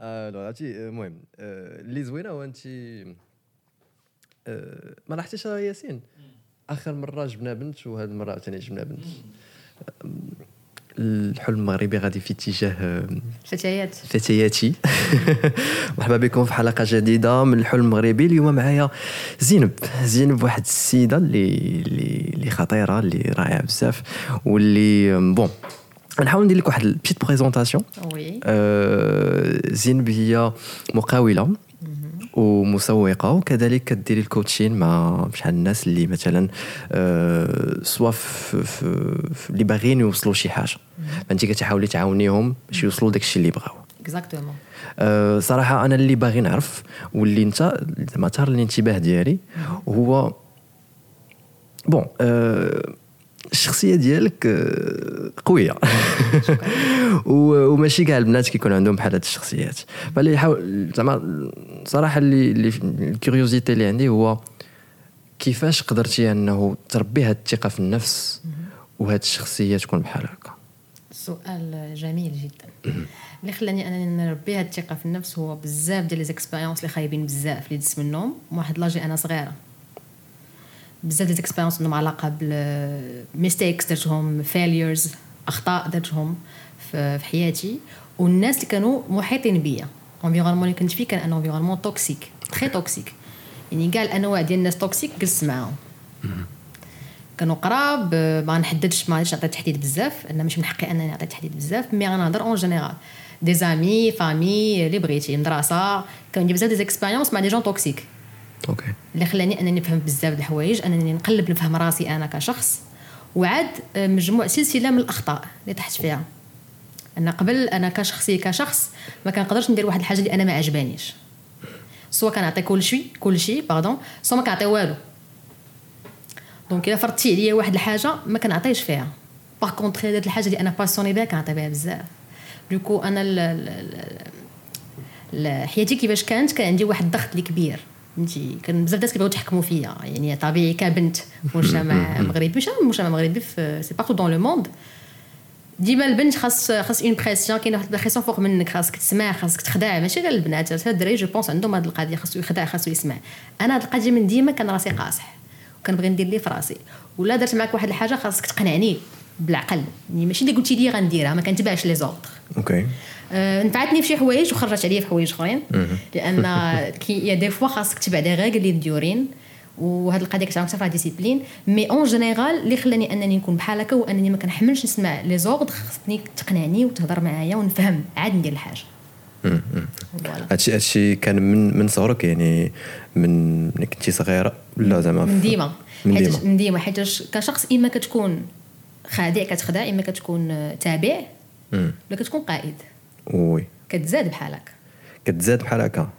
لا عرفتي المهم آه، اللي زوينة هو انت آه، ما لاحظتيش ياسين؟ آخر مرة جبنا بنت وهذه المرة عاوتاني جبنا بنت. الحلم المغربي غادي في اتجاه آه، فتيات. فتياتي. مرحبا بكم في حلقة جديدة من الحلم المغربي. اليوم معايا زينب. زينب واحد السيدة اللي اللي اللي خطيرة اللي رائعة بزاف واللي بون. نحاول ندير لك واحد ال fr petite présentation oui آه، زينب هي مقاولة ومسوقه وكذلك كديري ال coaching مع شحال الناس اللي مثلا آه، soit اللي باغيين يوصلوا شي حاجة. فانت كتحاولي تعاونيهم باش يوصلوا داك الشيء اللي بغاو. exactement أه صراحة أنا اللي باغي نعرف واللي أنت زعما الانتباه ديالي هو bon أه الشخصية ديالك آه، قوية. وماشي كاع البنات كيكون عندهم بحال هاد الشخصيات. فاللي يحاول زعما صراحة اللي اللي ال curiosité اللي عندي هو كيفاش قدرتي انه تربي هاد الثقة في النفس وهاد الشخصية تكون بحال هكا؟ سؤال جميل جدا. اللي خلاني أنا نربي هاد الثقة في النفس هو بزاف ديال les expériences اللي خايبين بزاف اللي دزت منهم. واحد l'âge أنا صغيرة. بزاف ديال les expériences عندهم علاقة بال mistakes درتهم failures أخطاء درتهم في حياتي. والناس اللي كانوا محيطين بيا environnement اللي كنت فيه كان un environnement toxique très toxique يعني كاع الانواع ديال الناس toxiques جلست معاهم. كانوا قراب ما نحددش ما نعطي تحديد بزاف أنا مش من حقي أنني نعطي تحديد بزاف mais غنهضر en général des amis famille اللي بغيتي مدرسة. كان عندي بزاف des expériences مع des gens toxiques okay. اللي خلاني أنني نفهم بزاف الحوايج أنني نقلب نفهم راسي أنا كشخص. وعاد آه، مجموع سلسلة من الأخطاء اللي تحت فيها. أنا قبل أنا كشخصي كشخص ما كنقدرش ندير واحد الحاجة اللي أنا ما عجبانيش. soit كنعطي كل شيء كل شيء pardon soit ما كنعطي والو. donc إلا فرضتي عليا واحد الحاجة ما كنعطيش فيها. par contre هاد الحاجة اللي أنا passionnée بها كنعطي بها بزاف. donc أنا ال- حياتي كيفاش كانت؟ كان عندي واحد الضغط اللي كبير. فهمتي؟ كان بزاف الناس كيبغيو يتحكموا فيا. يعني طبيعي كبنت في مجتمع مغربي. مش مجتمع مغربي في c'est partout dans le monde ديما البنت خاص خاص une pression كاينة واحد ال pression فوق منك. خاصك تسمع خاصك تخضع. ماشي غير البنات. حتى الدراري je pense عندهم هذه القضية. خاصو يخضع خاصو يسمع. أنا هذه القضية من ديما كان راسي قاصح. وكنبغي ندير لي في راسي. ولا درت معك واحد الحاجة خاصك تقنعني. بالعقل. يعني ماشي اللي قلتي لي غنديرها ما كنتبعش les autres okay آه، نفعتني في شي حوايج وخرجت عليا في حوايج أخرين. لأن qu'il y a des fois خاصك تتبع des règles اللي مديورين وهاد القضية حتى في discipline mais en général اللي خلاني أنني نكون بحال هكا هو أنني ما كنحملش نسمع les ordres خصني تقنعني وتهضر معايا ونفهم عاد ندير الحاجة. هادشي هادشي كان من من صغرك؟ يعني من ملي كنتي صغيرة؟ ولا زعما من ديما. من ديما. من ديما. حيت كشخص إما كتكون خاضع كتخضع إما كتكون تابع. ولا كتكون قائد. oui. كتزاد بحالك. كتزاد بحال هكا.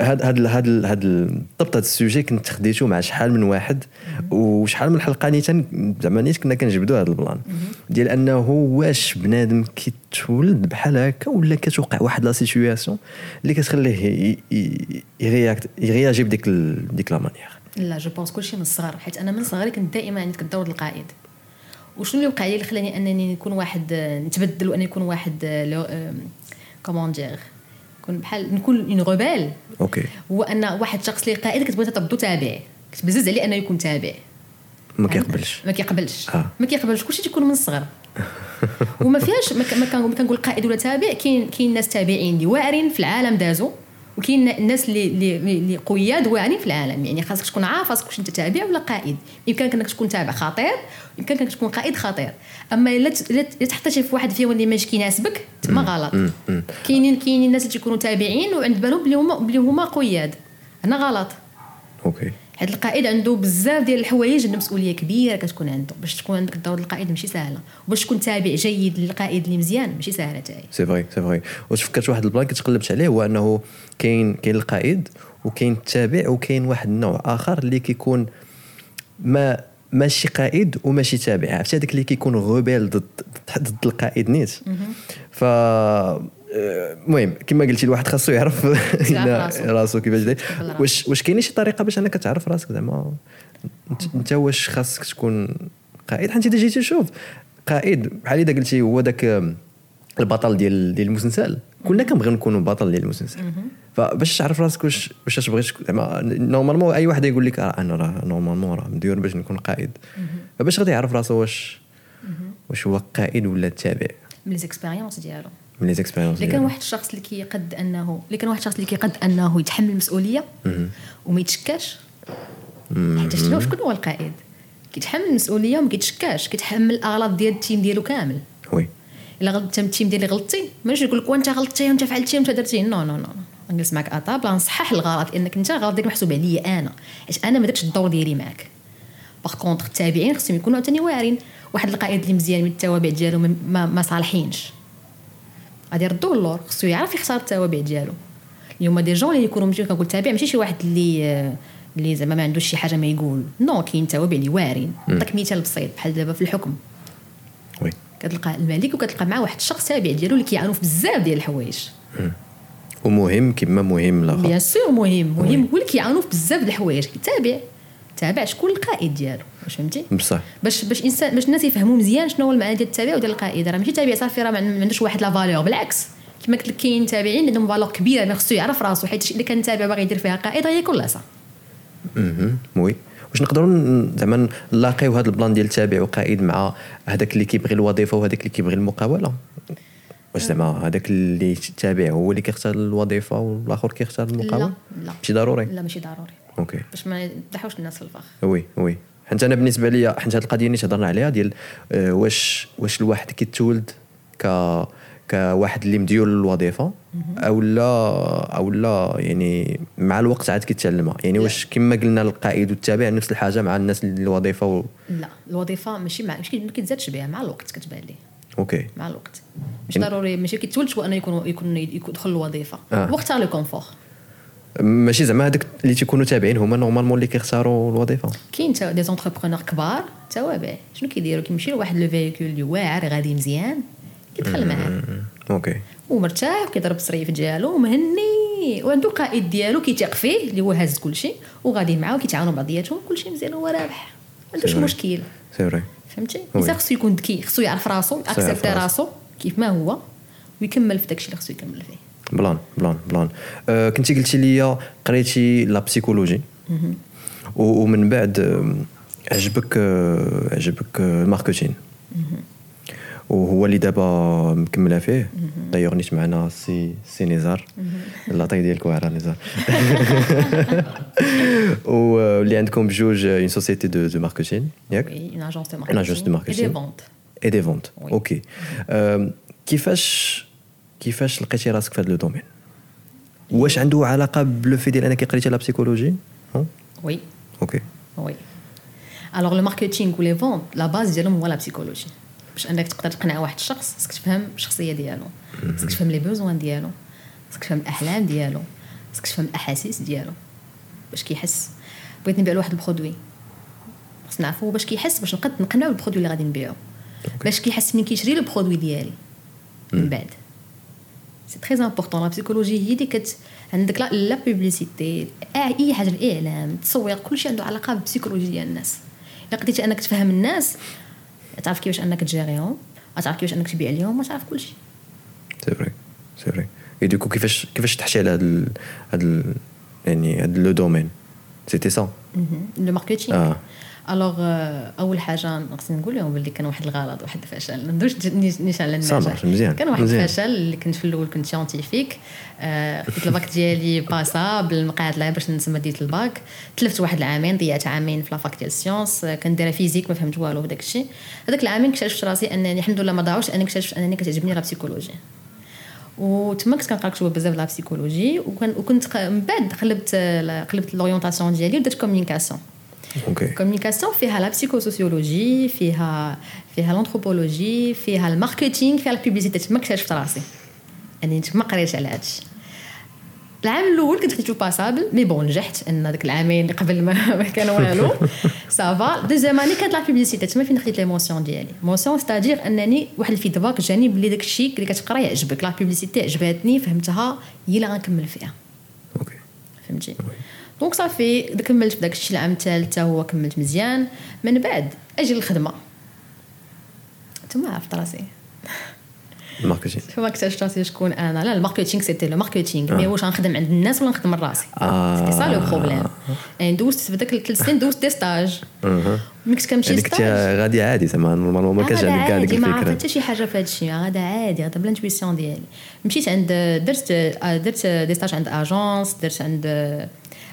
هاد هاد هاد هاد بالضبط هاد ال sujet كنت خديتو مع شحال من واحد وشحال من حلقة نيتان زعما نيت كنا كنجبدو هاد ال plan. ديال أنه واش بنادم كيتولد بحال هكا ولا كتوقع واحد la situation اللي كتخليه يréact يréagir بديك ال- بديك la manière là je pense كلشي من الصغر حيت أنا من صغري كنت دائما عندي الدور القائد. وشنو اللي وقع لي اللي خلاني أنني نكون واحد نتبدل واني نكون واحد comment dire نكون بحال نكون un rebelle okay هو ان واحد الشخص اللي قائد كتبغي تردو تابع. كتبزز عليه أنه يكون تابع. ما كيقبلش. ما كيقبلش. آه. ما كيقبلش. كلشي تيكون من الصغر. وما فيهاش ما كنقول قائد ولا تابع. كاين كاين ناس تابعين اللي واعرين في العالم دازوا وكاين الناس اللي اللي قياد واعرين في العالم. يعني خاصك تكون عارف خاصك واش انت تابع ولا قائد. يمكنك انك تكون تابع خطير يمكنك انك تكون قائد خطير. أما إلا تحطيتي في واحد فيهم اللي ماشي كيناسبك تما غلط. كاينين كاينين الناس اللي تيكونوا تابعين وعند بالهم بلي هما بلي هما قياد. هنا غلط. okay. حيت القائد عنده بزاف ديال الحوايج عنده مسؤولية كبيرة كتكون عنده. باش تكون عندك الدور ديال القائد ماشي سهلة. وباش تكون تابع جيد للقائد اللي مزيان ماشي سهلة هي. c'est vrai c'est vrai واش فكرت واحد ال plan كنت قلبت عليه هو أنه كاين كاين القائد وكاين التابع وكاين واحد النوع آخر اللي كيكون ما ماشي قائد وماشي تابع. عرفتي؟ هذاك اللي كيكون rebelle ضد ضد القائد نيت. ف المهم كما قلتي الواحد خاصو يعرف راسو. كيفاش داير. واش واش كاينة شي طريقة باش أنك تعرف راسك؟ زعما انت, واش خاصك تكون قائد؟ حيت إذا جيتي تشوف قائد بحال إذا قلتي هو داك البطل ديال ديال المسلسل كلنا كنبغيو نكونوا بطل ديال المسلسل. فباش تعرف راسك واش واش تبغي زعما normalement أي واحد يقول لك آه أنا راه normalement راه مدير باش نكون قائد. فباش غادي يعرف راسو واش واش هو قائد ولا تابع. من les expériences ديالو. من les expériences الا كان واحد الشخص اللي كيقد انه الا كان واحد الشخص اللي كيقد أنه يتحمل المسؤولية وما يتشكاش حتى شنو؟ شكون هو القائد؟ كيتحمل المسؤولية وما كيتشكاش كيتحمل الأغلاط ديال ال team ديالو كامل. Oui. إلا غلطت ال team ديالي غلطتي ماشي يقول لك وانت غلطتي وانت فعلتي وانت درتي. non non non نجلس معك à table نصحح الغلط لانك أنت الغلط ديالك محسوب عليا أنا. حيت أنا ما درتش الدور ديالي معك par contre التابعين خصهم يكونوا عاوتاني واعرين. واحد القائد اللي مزيان من التوابع ديالو ما, ما صالحينش. غادي يردوا اللور خصو يعرف يختار التوابع ديالو. اليوم des gens اللي يكونوا ماشي كنقول تابع ماشي شي واحد اللي اللي زعما ما عندوش شي حاجة ما يقول. non كاين توابع اللي واعرين. نعطيك مثال بسيط بحال دابا في الحكم. Oui. كتلقى الملك وكتلقى معاه واحد الشخص تابع ديالو اللي كيعاونو في بزاف ديال الحوايج. ومهم كما مهم الآخر. بيان سور مهم. مهم. هو اللي كيعاونو في بزاف ديال الحوايج. كيتابع تابع شكون القائد ديالو؟ واش فهمتي؟ بصح. باش باش انسان باش الناس يفهموا مزيان شنو هو المعنى ديال التابع وديال القائد. راه ماشي تابع صافي راه ما عندوش واحد la valeur بالعكس كما قلت لك كاين تابعين عندهم valeur كبيرة ما خصو يعرف راسو حيت الا كان تابع باغي يدير فيها قائد غيكون لاصا مهم. Oui. واش نقدروا زعما نلاقيو هذا ال plan ديال تابع وقائد مع هذاك اللي كيبغي الوظيفة وهذاك اللي كيبغي المقاولة؟ واش زعما هذاك اللي تابع هو اللي كيختار الوظيفة والآخر كيختار المقاولة؟ لا لا. ماشي ضروري. لا ماشي ضروري. Okay. باش ما يطيحوش الناس الفخ. Oui oui. حيت أنا بالنسبة لي حيت هذه القضية اللي هضرنا عليها ديال آه، واش واش الواحد كيتولد ك كواحد اللي مديول للوظيفة أو لا أو لا يعني مع الوقت عاد كيتعلمها. يعني واش كما قلنا القائد والتابع نفس الحاجة مع الناس اللي الوظيفة و... لا الوظيفة ماشي مع ماشي ما كيتزادش بها مع الوقت كتبان ليه أوكي. مع الوقت. مش ضروري ماشي كيتولدش يكون يكون يكون يدخل الوظيفة. آه. وقتها le confort ماشي زعما هذوك اللي تيكونوا تابعين هما normalement اللي كيختاروا الوظيفة. كاين تا des entrepreneurs كبار توابع. شنو كيديروا؟ كيمشي لواحد le véhicule اللي واعر غادي مزيان كيدخل معاه. أوكي ومرتاح وكيضرب الصريف ديالو ومهني. وعنده قائد ديالو كيثيق فيه اللي هو هاز كلشي وغادي معاه وكيتعاونوا بعضياتهم كلشي مزيان هو رابح. ما عندوش. مشكل. c'est vrai فهمتي. الانسان خصو يكون ذكي خصو يعرف راسو accepter. راسو كيف ما هو ويكمل في داكشي اللي خصو يكمل فيه. blan blan blan أه كنتي قلتي لي قريتي لا بسيكولوجي و- ومن بعد آم، عجبك آه، عجبك آه، الماركتين وهو اللي دابا مكمله فيه دايوغ نيت معنا سي سي نزار لاطي ديالك واعره نزار واللي عندكم بجوج اون سوسيتي دو دو ماركتين ياك وي اون اجونس دو Une agence de marketing. دي فونت اي دي فونت Oui. أوكي أم، كيفاش كيفاش لقيتي راسك في هذا le domaine؟ واش عنده علاقة بلو في ديال أنك قريتي la psychologie؟ oui. أوكي oui. alors le marketing و l'événement la base ديالهم هو la psychologie باش أنك تقدر تقنع واحد الشخص خصك تفهم الشخصيه ديالو. خصك تفهم les besoins ديالو. خصك تفهم الاحلام ديالو. خصك تفهم الاحاسيس ديالو. باش كيحس. بغيت نبيع واحد produit. خصنا نعرفو باش كيحس باش نقد نقنعو ال produit اللي غادي نبيعو. باش كيحس ملي كيشري ال produit ديالي. من بعد. c'est très important la psychologie هي اللي كت عندك la la publicité اي حاجة في الاعلام التصوير كلشي عنده علاقة ب la psychologie ديال الناس. إلا قدرتي أنك تفهم الناس تعرف كيفاش أنك تجاريهم تعرف كيفاش أنك تبيع لهم تعرف كلشي c'est vrai c'est vrai et du coup كيفاش كيفاش تحشي على هذا ال- هذا يعني هذا le domaine c'était ça le marketing alors أول حاجة خصني نقول لهم باللي كان واحد الغلط واحد الفشل. ما ندوش نيش على النجاح. مزيان، كان واحد. الفشل اللي كنت في الأول كنت scientifique آه خديت الباك ديالي باسابل مقعد لا باش نسمى ديت الباك. تلفت واحد العامين ضيعت عامين في la fac ديال ال sciences آه، كندير physique ما فهمت والو داك الشيء. هذاك العامين اكتشفت راسي أنني الحمد لله ما ضاعوش أنني اكتشفت أنني كتعجبني la psychologie وتما كنت كنقرا كتب بزاف لا بسيكولوجي وكنت من بعد قلبت آه، قلبت لورينتاسيون ديالي ودرت كوميونيكاسيون كوميونيكاسيون فيها لا بسيكوسوسيولوجي فيها فيها لانثروبولوجي فيها الماركتينغ فيها البيبليسيتي تما اكتشفت راسي يعني تما قريت على هادشي العام الأول كنت خديت باسابل مي بون نجحت ان داك العامين اللي قبل ما, كان والو سافا دوزيام اني كانت لا بيبليسيتي تما فين خديت ليموسيون ديالي موسيون ستادير انني واحد الفيدباك جاني بلي داك الشيء اللي كتقرا يعجبك لا بيبليسيتي عجباتني فهمتها هي اللي غنكمل فيها أوكي فهمتي donc صافي كملت في داك الشيء العام الثالث هو كملت مزيان. من بعد أجي للخدمة. تما عرفت راسي. ال marketing. فما اكتشفت راسي شكون أنا. لا ال marketing c'était le marketing. mais واش غنخدم عند الناس ولا نخدم راسي آه. c'était ça le problème. يعني دوزت في ذاك الثلاث سنين دوزت des stages. ملي كنت كنمشي يعني كنت stage غادي عادي زعما normalement ما كانش عندك كاع ديك عادي. ما عرفت الفكرة حتى شي حاجة في هذا الشيء. هذا عادي. هذا ب l'intuition ديالي. مشيت عند درت درت des stages عند agence درت عند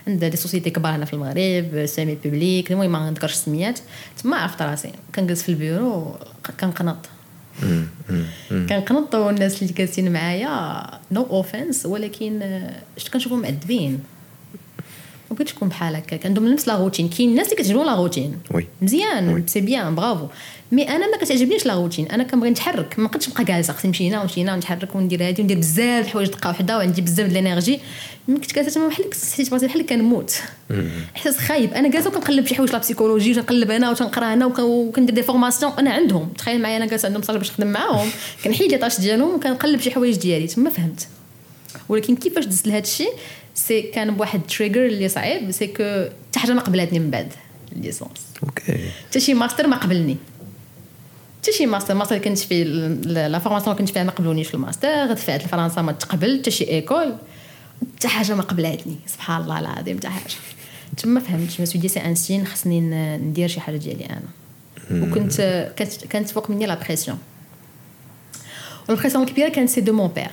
عند des sociétés كبار هنا في المغرب semi-public المهم ما نذكرش السميات تما عرفت راسي. كنجلس في البيرو كنقنط. كنقنط والناس اللي جالسين معايا no no offense ولكن آه، شفت كنشوفهم مأدبين ما بغيتش نكون بحال هكاك. عندهم نفس la routine كاين الناس اللي كتعجبهم la routine مزيان. c'est bien bravo mais أنا ما كتعجبنيش la routine أنا كنبغي نتحرك. ما نقدش نبقى جالسة. خصني نمشي هنا ونمشي هنا ونتحرك وندير هادي وندير بزاف الحوايج دقة وحدة وعندي بزاف ال énergie. ملي كنت جالسة. تما بحال حسيت براسي بحال كنموت إحساس خايب. أنا جالسة وكنقلب شي حوايج la psychologie وكنقلب هنا وتنقرأ هنا وك- وكندير des formations أنا عندهم. تخيل معايا أنا جالسة عندهم salaire باش نخدم معاهم. كنحيد les tâches ديالهم وكنقلب شي حوايج ديالي. تما فهمت. ولكن كيفاش دزت لهذا الشيء؟ c'est كان بواحد trajet اللي صعيب c'est que حتى حاجة ما قبلتني من بعد ال licence أوكي حتى شي ماستر ما قبلني. حتى شي master master كنت فيه la formation كنت فيها ما قبلونيش في الماستر دفعت لفرنسا ما تقبل حتى شي école حتى حاجة ما قبلتني سبحان الله العظيم حتى حاجة. تما فهمت je me suis dit c'est un signe خصني ندير شي حاجة ديالي أنا. وكنت كانت كانت فوق مني la pression وال pression الكبيرة كانت c'est de mon père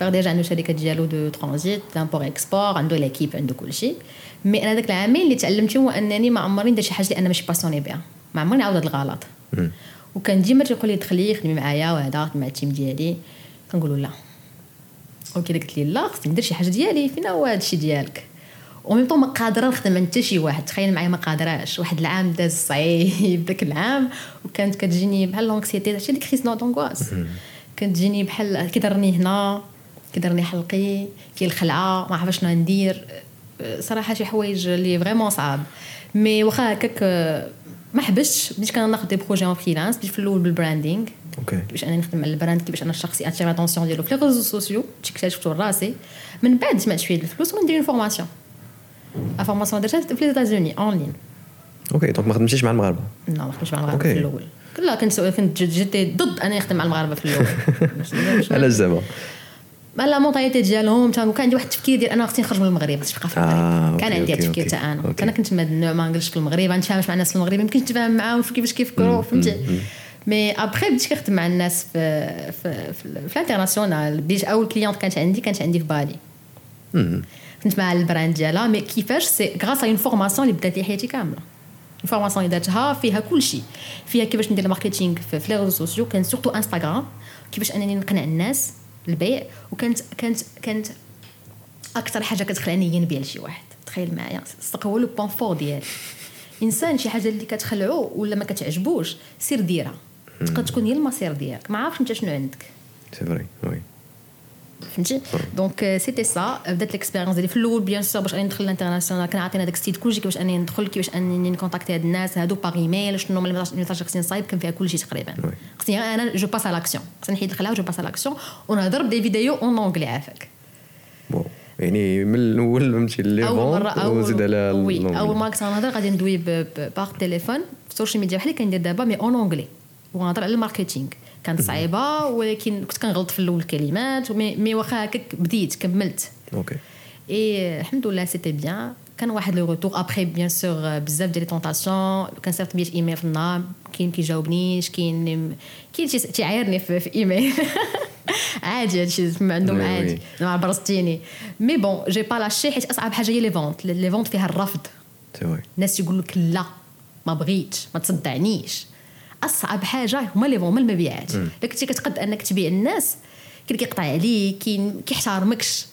père déjà عنده شركة ديالو de transit d'import export عنده l'équipe عنده كل شيء mais أنا داك العامين اللي تعلمت هو أنني ما عمرني ندير شي حاجة اللي أنا ماشي passionnée بها. ما عمرني نعاود هذا الغلط. وكان ديما تيقول لي دخلي خدمي معايا وهذا مع ال team ديالي. كنقول له لا. أوكي قلت لي لا خصني ندير شي حاجة ديالي. فين هو هذا الشيء ديالك؟ و même temps ما قادرة نخدم عند حتى شي واحد. تخيل معايا ما قادراش. واحد العام داز صعيب داك العام. وكانت كتجيني بحال l'anxiété داكشي ديك crise نو d'angoisse كانت تجيني بحال كيضرني هنا كيضرني حلقي كي الخلعه ما عرفت شنو ندير. صراحة شي حوايج اللي vraiment صعاب. mais واخا هكاك ما حبستش بديت كناخذ des projets en freelance بديت في الأول بال branding okay. كيفاش أنا نخدم على ال brand كيفاش أنا الشخصي attire l'attention ديالو في les réseaux sociaux شي اكتشفتو راسي. من بعد جمعت شوية الفلوس وندير une formation formation درتها في les États-Unis en ligne okay donc ما خدمتيش مع المغاربه لا ما خدمتش مع المغاربه. في الأول. لا كنت كنت جيتي ضد أنا نخدم مع المغاربة في الأول. علاش زعما؟ mais la mentalité ديالهم كان عندي واحد التفكير ديال أنا خصني نخرج من المغرب خصني نبقى في المغرب؟ آه، كان عندي التفكير حتى أنا. okay. أنا كنت من هذا النوع ما نجلسش في المغرب نتفاهمش مع الناس في المغرب ما يمكنش نتفاهم معاهم في كيفاش كيفكروا فهمتي؟ mais après بديت كنخدم مع الناس في في في, في l'international. بديت أول cliente كانت عندي كانت عندي في بالي. كنت مع ال brand ديالها mais كيفاش؟ c'est grâce à une formation اللي بدات لي حياتي كاملة. ال formation اللي دارتها فيها كل شيء. فيها كيفاش ندير ال marketing في في les réseaux sociaux كان surtout انستغرام كيفاش أنني نقنع الناس. بالبيع وكانت كانت كانت أكثر حاجة كتخلعني هي نبيع لشي واحد. تخيل معايا هو le point fort ديالي. إنسان شي حاجة اللي كتخلعو ولا ما كتعجبوش سير ديرها. تقدر تكون هي المصير ديالك. ما عارفش أنت شنو عندك. c'est vrai oui فهمتي؟ donc c'était ça بدات l'expérience ديالي في الأول bien sûr باش أني ندخل l'international كان عاطينا داك السيت كلشي كيفاش أني ندخل كيفاش أني ن contacter هاد الناس هادو par email شنو هما ال message خصني نصايب كان فيها كلشي تقريبا. خصني أنا je passe à l'action خصني نحيد الخلاع je passe à l'action ونهضر ب des vidéos en anglais عافاك bon يعني من الأول فهمتي لي وزيد على oui. أول مرة كنت غنهضر غادي ندوي par téléphone في ال social media بحال اللي كندير دابا mais en anglais ونهضر على ال marketing. كانت صعيبة ولكن كنت كنغلط في الأول الكلمات mais واخا هكاك بديت كملت. okay. et الحمد لله c'était bien كان واحد le retour après bien sûr بزاف ديال les tentations كنصيفط 100 ايميل في النهار. كاين كيجاوبنيش كاين كاين شي تيعايرني في, في ايميل عادي هادشي ما عندهم oui. عادي. ما برزتيني mais bon j'ai pas lâché حيت أصعب حاجة هي les ventes les ventes فيها الرفض. الناس يقول لك لا ما بغيتش ما تصدعنيش. أصعب حاجة هما لي هما المبيعات. الا كنتي كتقد أنك تبيع الناس كاين كيقطع عليك كاين كيحترمكش.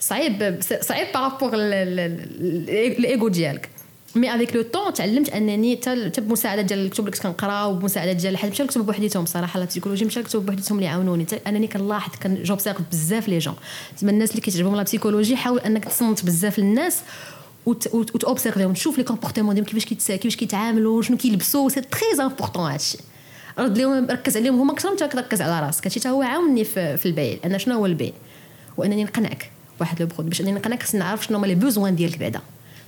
صعيب صعيب par rapport à l'ego ديالك. mais avec le temps تعلمت أنني حتى بمساعدة ديال الكتب اللي كنت كنقرا وبمساعدة ديال حد مشى الكتب بوحديتهم صراحة la psychologie مشى الكتب بوحديتهم اللي عاونوني أنني كنلاحظ كان j'observe بزاف les gens. زعما الناس اللي كيتعجبهم la psychologie حاول أنك تصنت بزاف للناس وت observer هم تشوف les comportements ديالهم كيفاش كيتسا كيفاش كيتعاملوا شنو كيلبسوا c'est très important هادشي رد لهم ركز عليهم هما أكثر من كتركز على راسك هادشي حتى هو عاوني في, في البيع لأن شنو هو البيع وانني نقنعك بواحد le produit باش انني نقنعك خصني نعرف شنو هما les besoins ديالك بعدا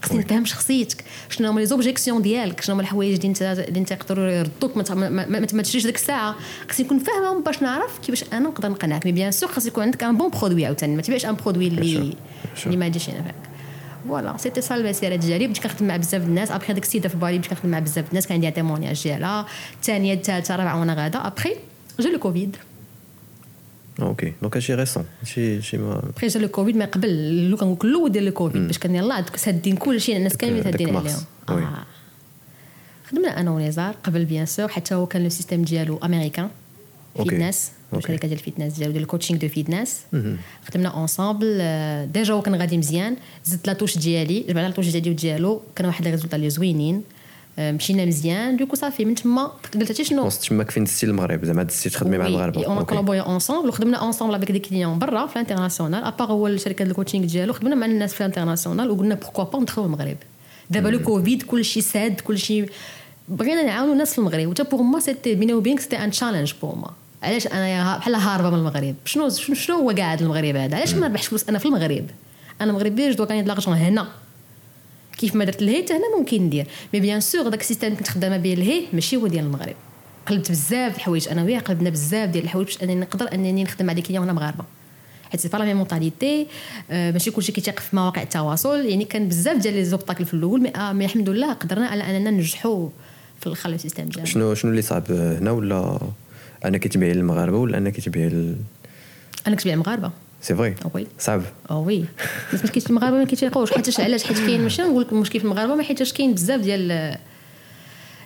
خصني نفهم شخصيتك شنو هما les objections ديالك شنو هما الحوايج اللي انت اللي انت يقدروا يردوك ما, ما, ما, ما تشريش ديك الساعة خصني نكون فاهمهم باش نعرف كيفاش أنا نقدر نقنعك mais bien sûr خاص يكون عندك un bon produit عاوتاني ما تبيعش un produit اللي اللي ما يجيش ينفعك voilà c'était ça المسيره ديالي بديت كنخدم مع بزاف الناس ابخي ديك السيده في بالي بديت كنخدم مع بزاف الناس كان عندي témoignage ديالها الثانية الثالثه الرابعه وأنا غادا ابخي جا le Covid okay donc هادشي récent هادشي شي ما après جا le Covid ما قبل لو كنقول الأول ديال le Covid باش كان يلاه سادين كلشي الناس كاملين سادين عليهم. خدمنا أنا ونزار قبل bien sûr حتى هو كان le système ديالو américain fitness شركه ديال ال fitness ديالو ديال ال coaching de fitness خدمنا ensemble déjà هو كان غادي مزيان. زدت لا ديالي. جبنا لا ديالي وديالو. كانوا واحد ال résultats اللي زوينين. مشينا مزيان. donc صافي من تما. قلت هادشي شنو؟ تما كيفين دزتي المغرب؟ زعما دزتي تخدمي مع المغاربه en collaborer ensemble وخدمنا ensemble avec des clients برا في l'international à part هو الشركة ال coaching ديالو خدمنا مع الناس في l'international وقلنا pourquoi pas ندخلوا المغرب. دابا le Covid كلشي ساد كلشي بغينا نعاونوا الناس في المغرب. وتا pour moi c'était بيني وبينك c'était un challenge pour moi علاش أنا بحال هاربه من المغرب؟ شنو شنو هو قاعد المغرب هذا؟ علاش ما نربحش فلوس؟ أنا في المغرب. أنا مغربي je gagne l'argent هنا. كيف ما درت لهيه هنا ممكن ندير. mais bien sûr داك ال système كنت خدامة به لهيه ماشي هو ديال المغرب. قلبت بزاف الحوايج أنا وياه قلبنا بزاف ديال الحوايج باش أنني نقدر أنني نخدم des clients وأنا مغاربة. حيت c'est pas la mentalité ماشي كلشي كيتيق في مواقع التواصل. يعني كان بزاف ديال les obstacles في الأول mais, آه الحمد لله قدرنا على أننا ننجحوا في الآخر ال système ديالنا. شنو شنو اللي صعب هنا ولا أنا كتبيع للمغاربه ولا أنا كتبيع ل... أنا كتبيع للمغاربه c'est vrai oui صعب oui الناس كاين المغاربة ما كيتيقوش حيت علاش؟ حيت كاين ماشي نقول لك المشكل في المغاربة ما حيت كاين بزاف ديال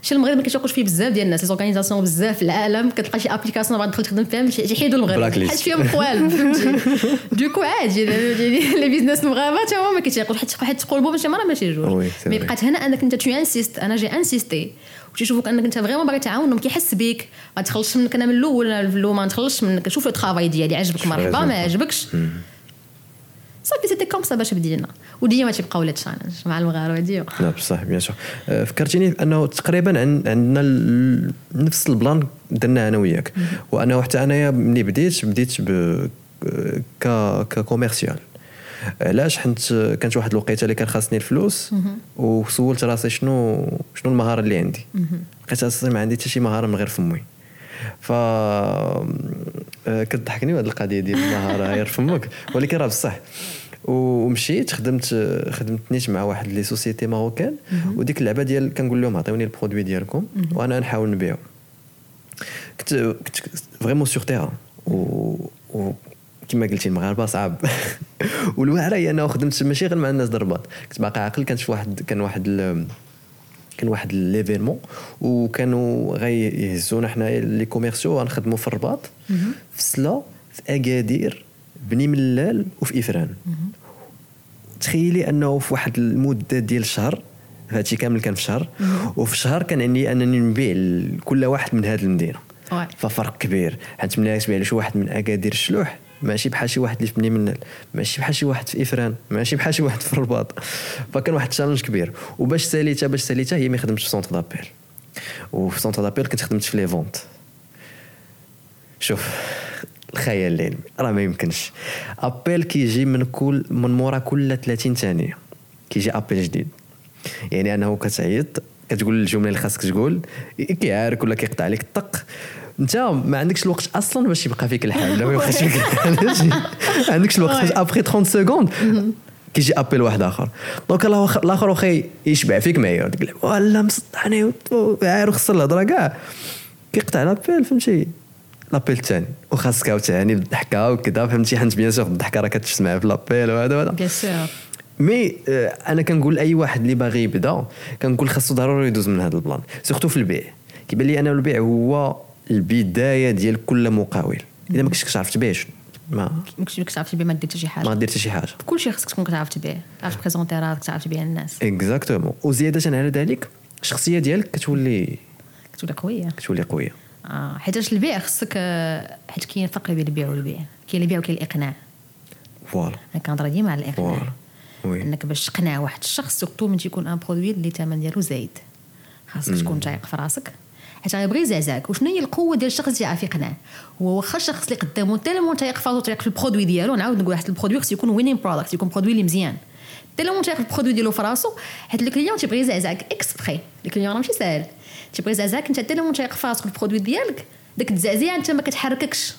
شي المغرب ما كيتوقعوش فيه بزاف ديال الناس les organisations بزاف في العالم كتلقى شي application بعد تدخل تخدم فيها يحيدوا المغرب. حيت فيهم قوال donc عادي les business المغاربه حتى هما ما كيتيقوش. حيت حيت تقول ماشي مرة ماشي جوج. mais بقات هنا أنك أنت tu insistes أنا j'ai insisté وتيشوفوك أنك أنت vraiment باغي تعاونهم كيحس بك ما تخلصش منك. أنا من الأول الأول ما نتخلصش منك. شوف le travail ديالي عجبك مرحبا ما عجبكش. صافي c'était comme ça باش بدينا وديما تيبقاو les challenges مع المغاربه ديما. لا بصح bien sûr. فكرتيني انه تقريبا عندنا نفس ال plan درناه أنا وياك. وأنا حتى أنايا ملي بديت بديت ب ك ك commercial. علاش؟ حنت كانت واحد الوقيتة اللي كان خاصني الفلوس وسولت راسي شنو شنو المهارة اللي عندي. لقيت راسي ما عندي حتى شي مهارة من غير فمي. ف كتضحكني هذه القضية ديال المهارة غير فمك. ولكن راه بصح. ومشيت خدمت خدمت نيت مع واحد les sociétés marocaines. وديك اللعبة ديال كنقول لهم عطيوني ال produit ديالكم وأنا نحاول نبيعو. كنت كنت vraiment sur terrain و كما قلتي المغاربة صعب. والواعرة هي انه خدمت ماشي غير مع الناس الرباط كنت باقي عاقل كانت في واحد كان واحد كان واحد l'événement وكانوا غيهزونا حنا les commerciaux غنخدموا في الرباط. في سلا في أكادير. بني ملال وفي إفران. تخيلي أنه في واحد المدة ديال الشهر هادشي كامل كان في شهر وفي الشهر كان عندي أنني نبيع كل واحد من هذه المدينة. ففرق كبير. حيت ملي تبيع لشي واحد من أكادير الشلوح ماشي بحال شي واحد اللي في بني ملال ماشي بحال شي واحد في إفران ماشي بحال شي واحد في الرباط. فكان واحد ال challenge كبير. وباش ساليتها باش ساليتها هي ما خدمتش في centre d'appel وفي centre d'appel كنت خدمت في les ventes شوف الخيال العلمي راه ما يمكنش. appel كيجي من كل من مورا كل 30 ثانية. كيجي appel جديد. يعني أنه كتعيط كتقول الجمله اللي خاصك تقول كيعارك ولا كيقطع عليك الطق. أنت ما عندكش الوقت أصلا باش يبقى فيك الحال لا ما يبقاش فيك الحال. ما عندكش الوقت après 30 secondes كيجي appel واحد آخر. donc الآخر واخا يشبع فيك معايا. تقول ولا مصدعني عارف خسر الهضره كاع. كيقطع l'appel فهمتي؟ l'appel الثاني وخاصك عاوتاني بالضحكة وكذا فهمتي؟ حيت bien sûr الضحكه راه كتسمع في l'appel وهذا وهذا. bien sûr mais أنا كنقول لاي واحد اللي باغي يبدا كنقول خاصو ضروري يدوز من هذا ال plan. surtout في البيع. كيبان لي أنا البيع هو البداية ديال كل مقاول. إذا ما كنتش كتعرف تبيع ما كنتش كتعرف تبيع ما دير حتى شي حاجة. ما دير حتى شي حاجة. كل شيء خصك تكون كتعرف تبيع. تعرف تبريزونتي راسك تعرف تبيع الناس. exactement وزيادة على ذلك الشخصيه ديالك كتولي كتولي قوية. كتولي قوية. آه حيت البيع خصك حيت كاين فرق بين البيع والبيع. كاين البيع وكاين الإقناع. voilà. أنا كنهضر ديما على الإقناع. oui. أنك باش تقنع واحد الشخص surtout من تيكون un produit اللي الثمن ديالو زايد. خاصك تكون تايق في راسك. حيت غيبغي يزعزعك وشنو هي القوة ديال الشخص اللي يعرف يقنع؟ هو واخا الشخص اللي قدامه tellement تايق في راسو تايق في ال produit ديالو. نعاود نقول واحد ال produit خص يكون winning product يكون produit اللي مزيان. tellement تاخذ ال produit ديالو في راسو حيت le client تيبغي يزعزعك exprès le client راه ماشي ساهل. تيبغي يزعزعك انت tellement تايق في راسك ال produit ديالك داك التزعزيع أنت ما كتحرككش.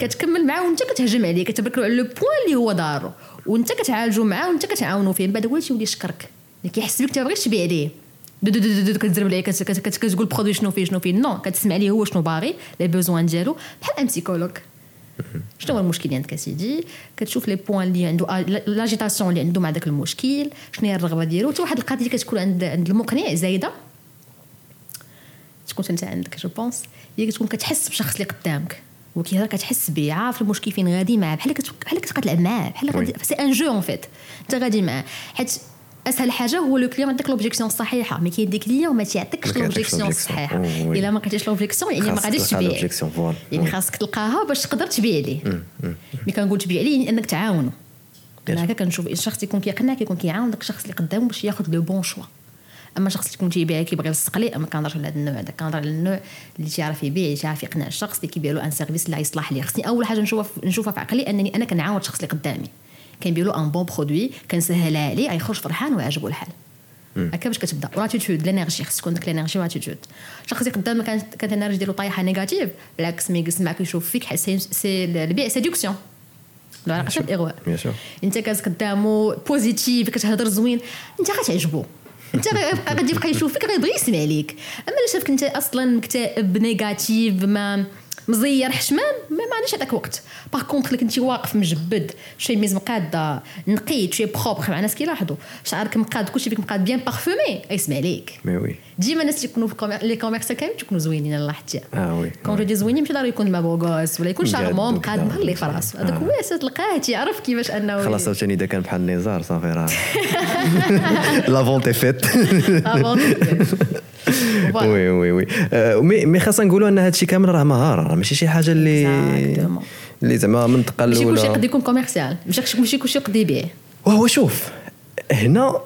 كتكمل معاه وأنت كتهجم عليه كتبرك له على le point اللي هو دارو. وأنت كتعالجو معاه وأنت كتعاونو فيه. من بعد هو تيولي يشكرك. كيحس بك تبغيش تبيع ليه دو دو دو دو كتزرب عليه كت- كت- كت- كتقول produit شنو فيه شنو فيه. non كتسمع ليه هو شنو باغي les besoins ديالو. بحال un psychologue. شنو هو المشكل اللي عندك أسيدي؟ كتشوف les points اللي عنده l'agitation اللي عنده مع داك المشكل شنو هي الرغبة ديالو. حتى واحد القضية كتكون عند عند المقنع زايدة. تكون أنت عندك je pense هي كتكون كتحس بالشخص اللي قدامك. وكي كتحس به عارف المشكل فين غادي معاه. بحال بحال كتبقى تلعب معاه. بحال غادي c'est un jeu en fait أنت غادي معاه. حيت أسهل حاجة هو le client يعطيك l'objection الصحيحه mais كاين des clients ما تيعطيكش l'objection. الصحيحه. إلا ما لقيتيش l'objection يعني ما غاديش تبيع. يعني. خاصك تلقاها باش تقدر تبيع ليه mais كنقول تبيع ليه يعني إنك تعاونو أنا هكا كنشوف الشخص يكون كيقنع كيكون كيعاون داك الشخص اللي قدامه باش ياخذ le bon choix أما شخص اللي يكون تيبيع كيبغي يلصق ليه أما كنهضرش على هذا النوع هذا كنهضر على النوع اللي تيعرف يبيع تيعرف يقنع الشخص اللي كيبيع له un service اللي غيصلح ليه. خصني أول حاجة نشوفها في- نشوفها في عقلي أنني أنا كنعاون الشخص اللي قدامي. كنبيع له un bon produit كنسهلها عليه غيخرج فرحان ويعجبو الحال. هكا باش كتبدا. و l'attitude l'énergie خص تكون ديك l'énergie و l'attitude الشخص اللي قدامك كانت كانت ال énergie ديالو طايحة négatif بالعكس ما يجلس معك يشوف فيك سي- البيع العلاقه حتى الإغواء. انت كالس قدامه positif كتهضر زوين انت غتعجبو. انت غادي يبقى يشوف فيك غيبغي يسمع ليك. أما إلا شافك أنت أصلا مكتئب négatif ما مزير حشمان ما ما عنديش هذاك الوقت باغ كونتخ اللي كنتي واقف مجبد شي ميز مقاده نقيت شي بروبر مع ناس كيلاحظوا. شعرك مقاد كلشي فيك مقاد بيان بارفومي يسمع ليك. مي وي ديما الناس اللي يكونوا في لي كوميرسيال كامل تيكونوا زوينين الله حتى آه وي كون جو دي زوينين ماشي ضروري يكون ما بوغوس ولا يكون شارمون. مقاد مهلي في راسو هذاك. هو أساس تلقاه تيعرف كيفاش أنه خلاص عاوتاني إذا كان بحال النزار صافي راه. لا فونت oui oui oui. آه، مي مي خاصنا نقولوا أن هذا الشيء كامل راه مهارة راه ماشي شي حاجة اللي. اللي زعما منطقة ماشي كلشي يقدر الاولى يكون commercial ماشي كلشي يقدر يبيع. وهو شوف هنا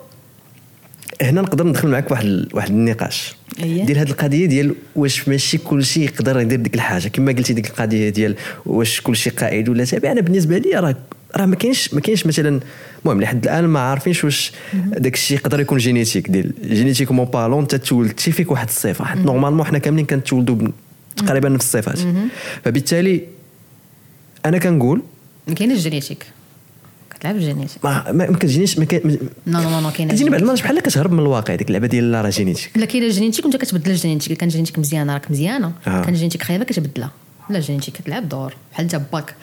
هنا نقدر ندخل معك واحد واحد النقاش. أيه. ديال هذه القضية ديال واش ماشي كل شيء يقدر يدير ديك الحاجة. كما قلتي ديك القضية ديال واش كل شيء قائد ولا تابع. أنا بالنسبة لي راه راه ما كاينش ما كاينش مثلا المهم لحد الآن ما عارفينش واش داك الشيء يقدر يكون génétique. ديال génétiquement parlant انت تولدتي فيك واحد الصفة. حيت normalement حنا كاملين كنتولدوا تقريبا نفس الصفات. فبالتالي أنا كنقول ما كاينش génétique. كتلعب ال génétique ما ما كتجينيش ما كاين non non non كاين كتجيني بعض المرات بحال كتهرب من الواقع ديك اللعبة ديال لا راه génétique. لا كاين ال génétique وانت كتبدل ال génétique كان génétique مزيانه راك مزيانه آه. كان génétique خايبة كتبدلها. لا ال génétique كتلعب دور. بحال انت باك.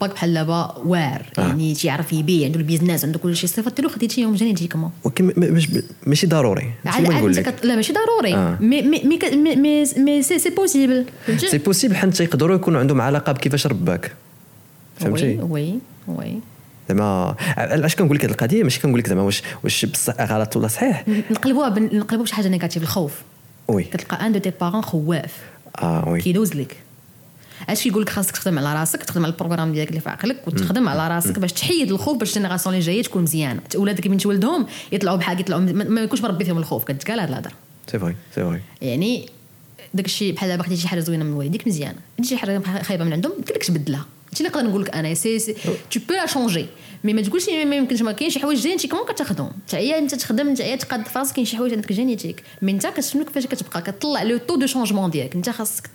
باك بحال دابا واعر آه. يعني تيعرف يبيع عنده ال business عنده كل شيء ديالو خديتيهم génétiquement ولكن ما- ماشي ضروري. لك؟ كت... لا ماشي ضروري. آه. mais mais mais mais c'est c'est possible c'est possible حتى يقدروا يكونوا عندهم علاقة بكيفاش رباك. فهمتي؟ oui oui زعما علاش كنقول لك هذه القضية؟ ماشي كنقول لك زعما واش واش بصح غلط ولا صحيح. نقلبوها بن... نقلبوها بشي حاجة négative الخوف. oui. كتلقى un de tes parents خواف. آه oui. كيدوز لك. اش كيقول لك خاصك تخدم على راسك تخدم على ال programme ديالك اللي في عقلك وتخدم على راسك باش تحيد الخوف باش ال génération اللي جاية تكون مزيانة. ولادك من تولدهم يطلعوا بحال يطلعوا ما يكونش مربي فيهم الخوف. كتقال هاد الهضرة. c'est vrai c'est vrai يعني داك الشيء بحال دابا خديتي شي حاجة زوينة من والديك مزيانة. خديتي شي حاجة خايبة من عندهم قلت لك تبدلها. هادشي اللي نقدر نقول لك أنا si tu peux la changer mais ما تقولش ما يمكنش ما كاين شي حوايج génétiquement كتاخذهم حتى هي أنت تخدم انت هي تقاد في راسك كاين شي حوايج عندك génétique mais أنت كتشنو كيفاش كتبقى؟ كطلع le taux de changement ديالك. أنت خاصك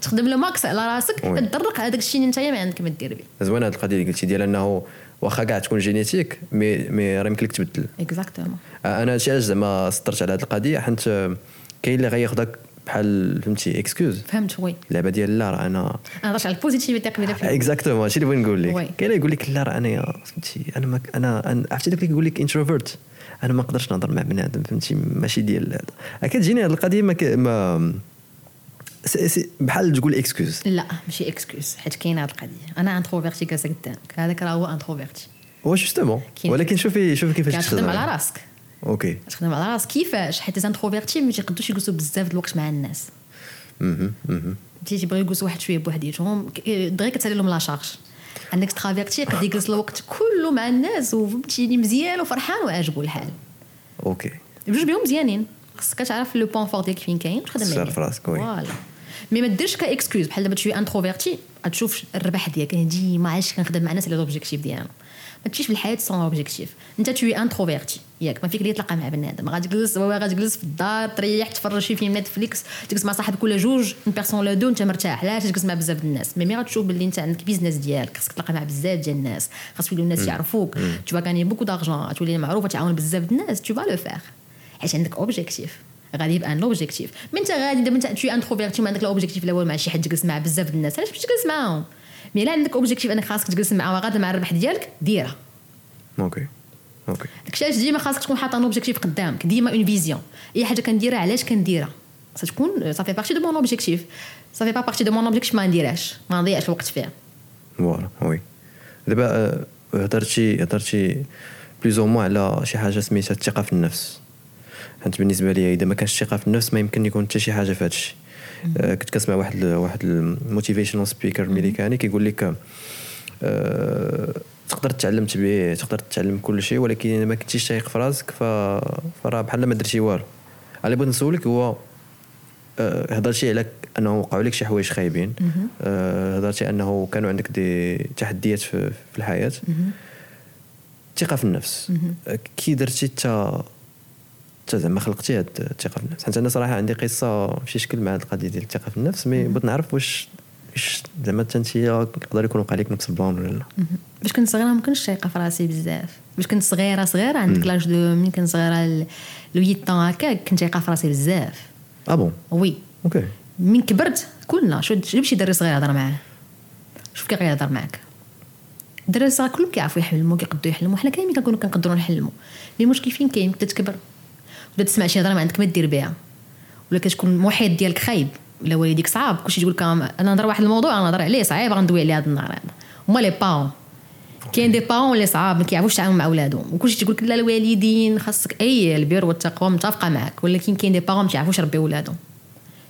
تخدم le max على راسك oui. تدرك هذاك الشيء اللي أنت ما عندك ما دير به زوينه هذه القضية اللي قلتي ديال أنه واخا كاع تكون génétique mais mais راه يمكن لك تبدل. exactement أنا هادشي علاش زعما سطرت على هذه القضية حيت كاين اللي غياخذك بحال فهمتي excuse فهمت oui. اللعبة ديال لا راه أنا أنا هضرت على ال positivité قبيله في exactement هادشي اللي بغيت نقول لك. كاين يقول لك لا راه أنا فهمتي أنا ما أنا أنا- عرفتي داك اللي يقول لك introvert أنا ما نقدرش نهضر مع بنادم فهمتي ماشي ديال هذا. كتجيني هذه القضية ما, ك... ما سي- سي- بحال تقول excuse لا ماشي excuse حيت كاينة هاد القضية. أنا introverti قدامك هذاك راه هو introverti هو justement ولكن شوفي شوفي كيفاش تشتغل على راسك. okay تخدم على راسك كيفاش حيت introvertis ما تيقدوش يجلسوا بزاف د الوقت مع الناس. تي تيبغيو يجلسوا واحد شوية بوحديتهم دغيا كتسالي لهم la charge عندك extraverti قد يجلس الوقت كله مع الناس وفهمتيني مزيان وفرحان وعاجبو الحال okay بجوج بهم مزيانين خاصك تعرف le point fort ديالك فين كاين وتخدم تسير عليه في راسك، oui. voilà mais ما ديرش ك excuse بحال دابا t'es introverti غتشوف الربح ديالك ديما علاش كنخدم مع الناس على l'objectif ديالهم ما تمشيش في الحياة sans objectif انت t'es introverti ياك ما فيك اللي تلقى مع بنادم غادي تجلس غادي تجلس في الدار تريح تفرج في فيلم Netflix تجلس مع صاحبك ولا جوج une personne ولا deux انت مرتاح علاش؟ تجلس مع بزاف الناس. مي مي غتشوف باللي انت عندك business ديالك خاصك تلقى مع بزاف ديال الناس خاص يوليو الناس يعرفوك. tu gagnes beaucoup d'argent تولي معروفه تعاون بزاف الناس tu vas le faire حيت عندك objectif غادي يبقى un objectif mais انت غادي دابا انت t'es introverti ما عندك ال objectif الأول مع شي حد تجلس مع بزاف الناس علاش باش تجلس معاهم؟ mais لا عندك objectif أنك خاصك تجلس معاهم غادا مع الربح ديالك ديرها. okay okay داكشي علاش ديما خاصك تكون حاطه un objectif قدامك ديما une vision أي حاجة كنديرها علاش كنديرها؟ خاصها تكون ça fait partie de mon objectif ça fait pas partie de mon objectif ما نديرهاش. ما نضيعش الوقت فيها. voilà oui دابا آه، هضرتي هضرتي plus ou moins على شي حاجة سميتها الثقة في النفس. حيت بالنسبة لي إذا ما كانش الثقة في النفس ما يمكن يكون حتى شي حاجة في هادشي. كنت كنسمع واحد واحد ال motivational speaker أمريكاني كيقول لك آه، تقدر تعلم تبيع تقدر تتعلم كل شيء ولكن ما كنتيش تايق في راسك. فراه بحال ما درتي والو. اللي بغيت نسولك هو آه، هضرتي على أنه وقعوا لك شي حوايج خايبين. آه، هضرتي أنه كانوا عندك des تحديات في, الحياة. الثقه في النفس. آه، كي درتي تا تا زعما خلقتي هاد الثقة في النفس. حيت أنا صراحة عندي قصة في شي شكل مع هاد القضية ديال الثقة في النفس mais بغيت نعرف واش واش زعما حتى أنت يقدر يكون وقع لك نفس ال plan ولا لا. باش كنت صغيرة ما كنتش تايقة في راسي بزاف. باش كنت صغيره صغيرة عندك l'âge de من كنت صغيرة ل 8 طون هكاك كنت تايقة في راسي بزاف. آه bon oui okay من كبرت كلنا شو جيب شي دري صغير هضر معاه؟ شوف كي غيهضر معاك. الدراري الصغار كلهم كيعرفوا يحلموا كيقدروا يحلموا حنا كاملين كنكونوا كنقدروا نحلموا. mais المشكل فين كاين؟ بدا تكبر. بدا تسمع شي هضره ما عندك ما دير بها ولا كتكون المحيط ديالك خايب ولا والديك صعاب كلشي تقول لك أنا نهضر واحد الموضوع أنا نهضر عليه صعيب غندوي عليه هذا النهار هذا. هما les parents كاين des parents اللي صعاب ما كيعرفوش يتعاملوا مع ولادهم. وكلشي تيقول لك لا الوالدين خاصك أي البر والتقوى متفقة معك ولكن كاين des parents ما كيعرفوش يربيو ولادهم.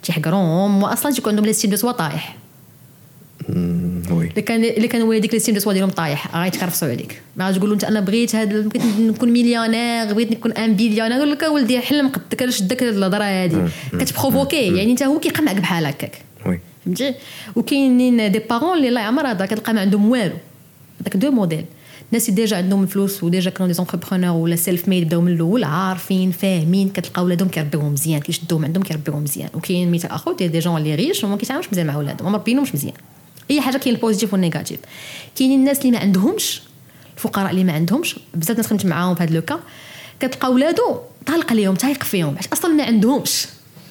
تيحقروهم واصلا تيكون عندهم soi طايح مم، oui اللي كان اللي كان والديك l'estime de soi ديالهم طايح. غيتكرفسوا عليك. ما غادي تقول له انت أنا بغيت هذا بغيت نكون مليونير بغيت نكون un billionnaire. يقول لك اولدي حلم قدك أنا شدك الهضره هذه كت provoquer يعني انت هو كيقمعك بحال هكاك. فهمتي؟ وكاينين des parents اللي الله يعمر هذا كتلقى ما عندهم والو. هذاك deux modèles. الناس اللي déjà عندهم الفلوس و déjà كانوا des entrepreneurs ولا self-made بداو من الأول عارفين فاهمين كتلقى ولادهم كيربيوهم مزيان كيشدوهم عندهم كيربيوهم مزيان. وكاين مثال اخر ديال des gens اللي riches وما كيتعاملوش مزيان مع ولادهم ما مربينهمش مزيان. اي حاجة كاين ال positif وال négatif. كاينين الناس اللي ما عندهمش الفقراء اللي ما عندهمش بزاف الناس خدمت معاهم في هذا le cas كتلقى ولادو طالق عليهم تايق فيهم حيت أصلا ما عندهمش؟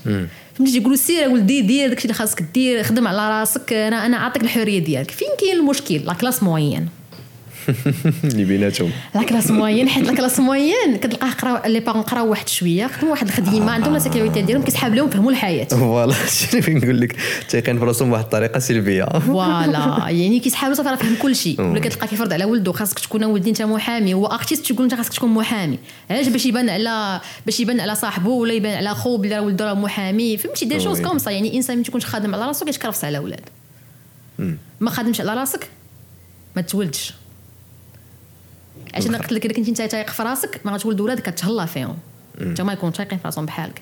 فهمتي؟ تيقولوا سير ولدي دير داكشي اللي خاصك دير خدم على راسك أنا أنا عاطيك الحرية ديالك. فين كاين المشكل؟ la classe moyenne. اللي بيناتهم. la classe moyenne حيت la classe moyenne كتلقاه قراو les parents قراو واحد شوية خدموا واحد الخديمة عندهم la sécurité ديالهم كيسحاب لهم فهموا الحياة. voilà شنو فين نقول لك؟ تايقين في راسهم بواحد الطريقة سلبية. voilà يعني كيسحابوا صافي راه فهم كل شيء ولا كتلقى كيفرض على ولده خاصك تكون ولدي انت محامي. هو artiste تقول انت خاصك تكون محامي. علاش؟ باش يبان على باش يبان على صاحبه ولا يبان على خو بلي راه ولده راه محامي. فهمتي؟ des choses oui. comme ça يعني إنسان ما تكونش خادم على راسو كيتكرفس على ولاد. ما خادمش على راسك ما تولدش. عشان قلت لك اذا كنتي انت تايق في راسك ما غتولد ولادك كتهلا فيهم. انت ما يكونوا تايقين في راسهم بحالك.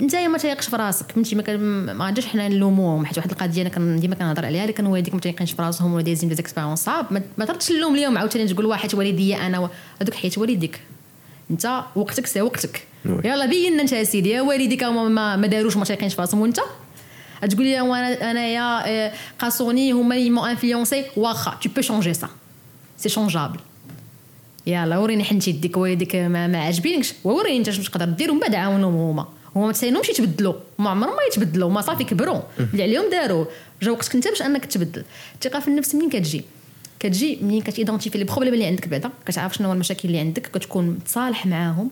انت ما تايقش في راسك. فهمتي ما, غاديش حنا نلوموهم. حيت واحد القضية أنا ديما كنهضر عليها اللي كانوا والديك ما تايقينش في راسهم ولا دايزين des expériences صعاب ما- تردش اللوم اليوم عاوتاني تقول واحد والدي أنا هذوك حيت والديك انت وقتك c'est وقتك. يلا بين انت يا سيدي يا والديك هما ما, ما داروش ما تايقينش في راسهم. وانت؟ تقول لي وأنا انايا آه، قاسوني هما اللي مو influencé واخا tu peux changer ça c'est changeable يلا وريني حنة يديك والديك ما, ما عاجبينكش ووريني انت شنو تقدر دير ومن بعد عاونهم هما. هما ما تساينهمش يتبدلوا. ما عمرهم ما يتبدلوا. ما صافي كبروا. اللي عليهم داروا. جا وقتك انت باش انك تبدل. الثقة في النفس منين كتجي؟ كتجي منين كت identifier les problèmes اللي عندك بعدا. كتعرف شنو هو المشاكل اللي عندك. كتكون متصالح معاهم.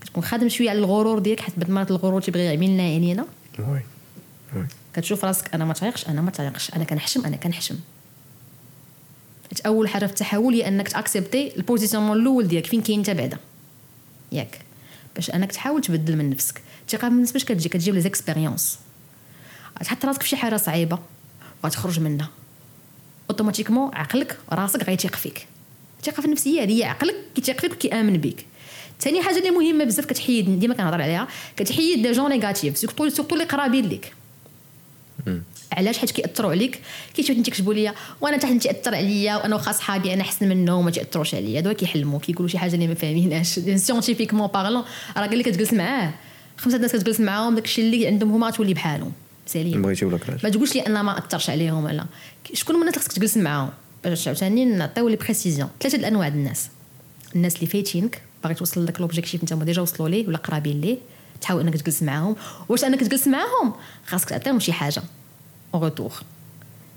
كتكون خادم شوية على الغرور ديالك حيت بعض المرات الغرور تيبغي يعمل لنا وي. كتشوف راسك أنا ما طايقش أنا ما طايقش أنا كنحشم أنا كنحشم. أول حاجة في التحول هي أنك ت accepter ال position الأول ديالك. فين كاين انت بعدا؟ ياك. باش أنك تحاول تبدل من نفسك. الثقة من باش كتجي؟ كتجي les expériences تحط راسك في شي حاجة صعيبة وغتخرج منها. automatiquement عقلك راسك غيتيق فيك. الثقة في النفس هي هي عقلك كيتيق فيك وكيامن بك ثاني حاجة اللي مهمة بزاف كتحيد ديما كنهضر عليها كتحيد les gens négatifs surtout surtout اللي قرابين ليك. علاش؟ حيت كيأثروا عليك. كيشوف انت كتبوا لي وأنا حتى انت تاثر عليا وأنا واخا صحابي أنا أحسن منهم ما تأثروش عليا. هادو كيحلموا كيقولوا شي حاجة اللي ما فاهمينهاش. scientifiquement parlant راه قال لك تجلس معاه. خمسة الناس كتجلس معاهم داكشي اللي عندهم هما تولي بحالهم. سالين بغيتي ولا كراش ما تقولش لي ان ما أثرش عليهم ولا شكون من الناس خصك تجلس معاهم؟ باش عاوتاني نعطيو les précisions ثلاثة الأنواع الناس. الناس اللي فايتينك باغي توصل لك l'objectif انت déjà وصلوا ليه ولا قرابين ليه. تحاول أنك تجلس معاهم. واش أنك تجلس معاهم؟ خاصك تعطيهم شي حاجة. en retour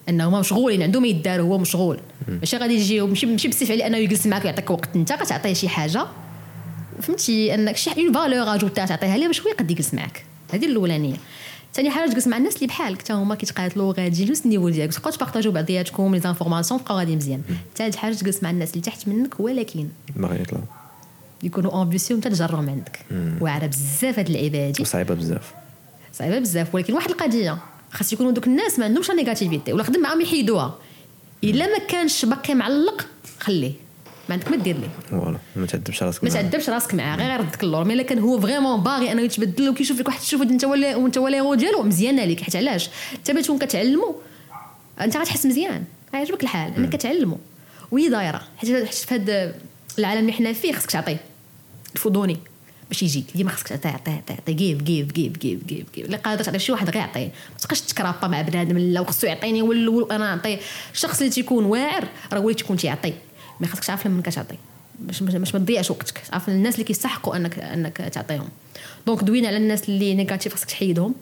انه مشغولين عندهم ما يدار هو مشغول. ماشي غادي يجي ماشي ماشي بزاف عليه إنه يجلس معاك ويعطيك وقت. أنت غتعطيه شي حاجة فهمتي؟ إنك شي une valeur ajoutée تعطيها ليه؟ باش هو يقد يجلس معاك. هذه الأولانية. ثاني حاجة تجلس مع الناس اللي بحالك. حتى هما كيتقاتلوا غادي نفس ال niveau ديالك. تبقاو ت partager يو بعضياتكم les informations تبقاو غادي مزيان. ثالث حاجة تجلس مع الناس اللي تحت منك ولكن باغي يطلعوا يكونوا ambition حتى تجرهم عندك. واعرة بزاف هاد اللعيبه هادي وصعيبة بزاف. صعيبة بزاف ولكن واحد القضية. خاص يكونوا دوك الناس ما عندهمش négativité ولا خدم معاهم يحيدوها. إلا ما كانش باقي معلق خليه. ما عندك ما دير ليه. voilà ما تعذبش راسك ما. تعذبش راسك معاه غير يردك اللور. mais إلا كان هو vraiment باغي أنه يتبدل وكيشوف لك واحد تشوف أنت ولا وانت ولا هو ديالو مزيانه ليك حيت علاش؟ انت باش تكون كتعلموا أنت غتحس مزيان. غيعجبك الحال إنك كتعلموا وهي دايره حيت في هذا العالم اللي حنا فيه خصك تعطيه. الفضوني باش يجيك ديما خصك تعطيه تعطيه تعطيه كيف كيف كيف كيف كيف كيف اللي قادر تعطي شي واحد غير يعطيه ما تبقاش تكرابا مع بنادم لا وخصو يعطيني ولا أنا نعطيه الشخص اللي تيكون واعر راه هو اللي تيكون تيعطي. ما خصكش تعرف لمن كتعطي. باش باش ما تضيعش وقتك. تعرف الناس اللي كيستحقوا انك أنك تعطيهم. دونك دوينا على الناس اللي نيجاتيف خصك تحيدهم.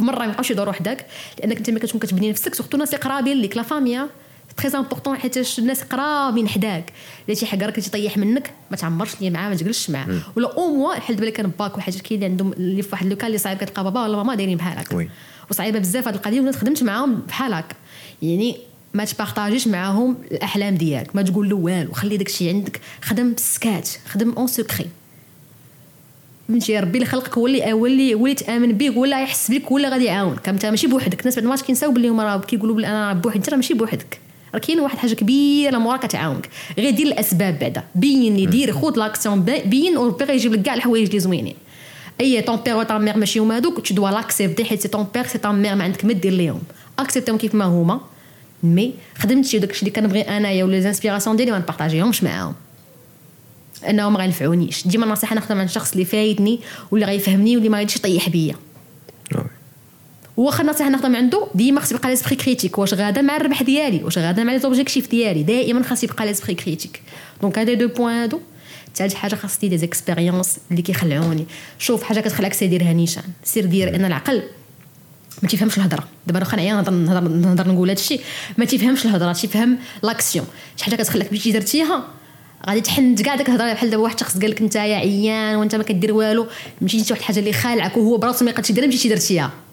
بمره ما يبقاوش يدوروا وحدك لأنك أنت ملي كتكون كتبني نفسك سورتو الناس اللي قرابين ليك لا فاميا. تري امبورطون حيت الناس قرابين حداك. اللي تيحقرك تيطيح منك ما تعمرش ليا معاه ما تجلسش معاه ولا أو موا حل بالك كان باك وحاجه كاين اللي عندهم اللي في واحد لوكال اللي صعيب كتلقى بابا ولا ماما دايرين بحال هكا. وصعيبة بزاف هاد القضية وأنا خدمت معاهم بحال هكا يعني ما تبارطاجيش معاهم الأحلام ديالك. ما تقول له والو خلي داكشي عندك. خدم بسكات خدم اون سكري فهمتي ربي اللي خلقك هو اللي هو اللي هو اللي تأمن بيك ولا يحس بك ولا غادي يعاونك. انت ماشي بوحدك. الناس بعد ما كينساو باللي هما راه كيقولوا بلي أنا بوحدي أنت راه ماشي بوحدك. راه كاين واحد حاجة كبيرة موراك كتعاونك غير دير الأسباب بعدا. بين لي دير خذ l'action بين وربي غيجيب لك كاع الحوايج اللي زوينين. et ton père و ton mère ماشي هما هذوك tu dois l'accepter حيت c'est ton père c'est ton mère ما عندك ما دير ليهم. accepter يهم كيف ما هما. mais خدمت شي داكشي اللي كنبغي انايا و les inspirations ديالي ما ن partager يهمش معاهم. أنهم ما غينفعونيش. ديما النصيحة ناخذها من الشخص اللي فايتني واللي غيفهمني واللي ما غاديش يطيح بيا. واخا النصيحه ناخذها من عنده ديما خص يبقى l'esprit critique واش غادا مع الربح ديالي واش غادا مع les objectifs ديالي دائما خاص يبقى l'esprit critique. Donc هادي deux points هادو ثالث حاجة خاصني des expériences اللي كيخلعوني. شوف حاجة كتخلعك سير ديرها نيشان. سير دير أن العقل. ما تيفهمش الهضرة. دابا أنا نعيا نهضر نهضر نهضر نقول هادشي. ما تيفهمش الهضرة تيفهم l'action شي حاجة كتخليك مشيتي درتيها غادي تحند كاع داك الهضره بحال دابا واحد شخص قال لك أنت يا عيان وأنت ما كدير والو. مشيتي شي واحد الحاجة اللي خالعك وهو براسو ما يقدرش يديرها مشيتي درتيها.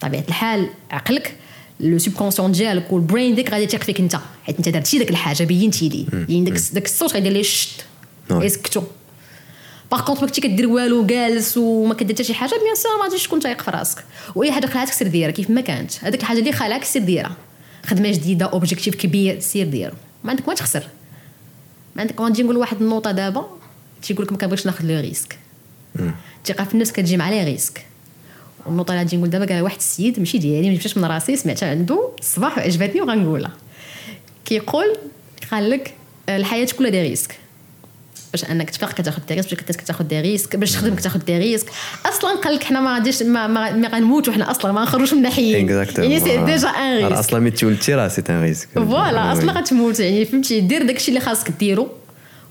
طبيعة الحال عقلك لو سوبكونسيون ديالك والبرين ديك غادي يثيق فيك انت. حيت انت درتي داك الحاجة بينتي لي. يعني داك داك الصوت غيدير ليه شت. وي. يسكتو باغ كونت ما كنتي كدير والو جالس وما كدير حتى شي حاجة بيان سور ما غاديش تكون تايق في راسك. واي حاجة خلعتك سير ديرها كيف ما كانت. هذيك الحاجة اللي خلعك سير ديرها. خدمة جديدة objectif كبير سير ديرو. ما عندك ما تخسر. ما عندك غنجي نقول واحد النوطه دابا تيقول لك ما كنبغيش ناخذ le risque. الثقه في النفس كتجي مع les risques. والنوطه اللي غادي نقول دابا قال واحد السيد ماشي ديالي ما جبتش من راسي سمعتها عنده الصباح وعجبتني وغنقولها. كيقول قال لك الحياة كلها des risques. باش أنك تفيق كتاخذ des risques باش كتاخذ des risques باش تخدم كتاخذ des risques. أصلا قال لك حنا ما غاديش ما, ما, ما غنموتوا حنا أصلا ما غنخرجوش من حيين يعني c'est déjà un risque أصلا ملي تولدتي راه c'est un risque voilà أصلا غتموت يعني فهمتي؟ دير داكشي اللي خاصك ديرو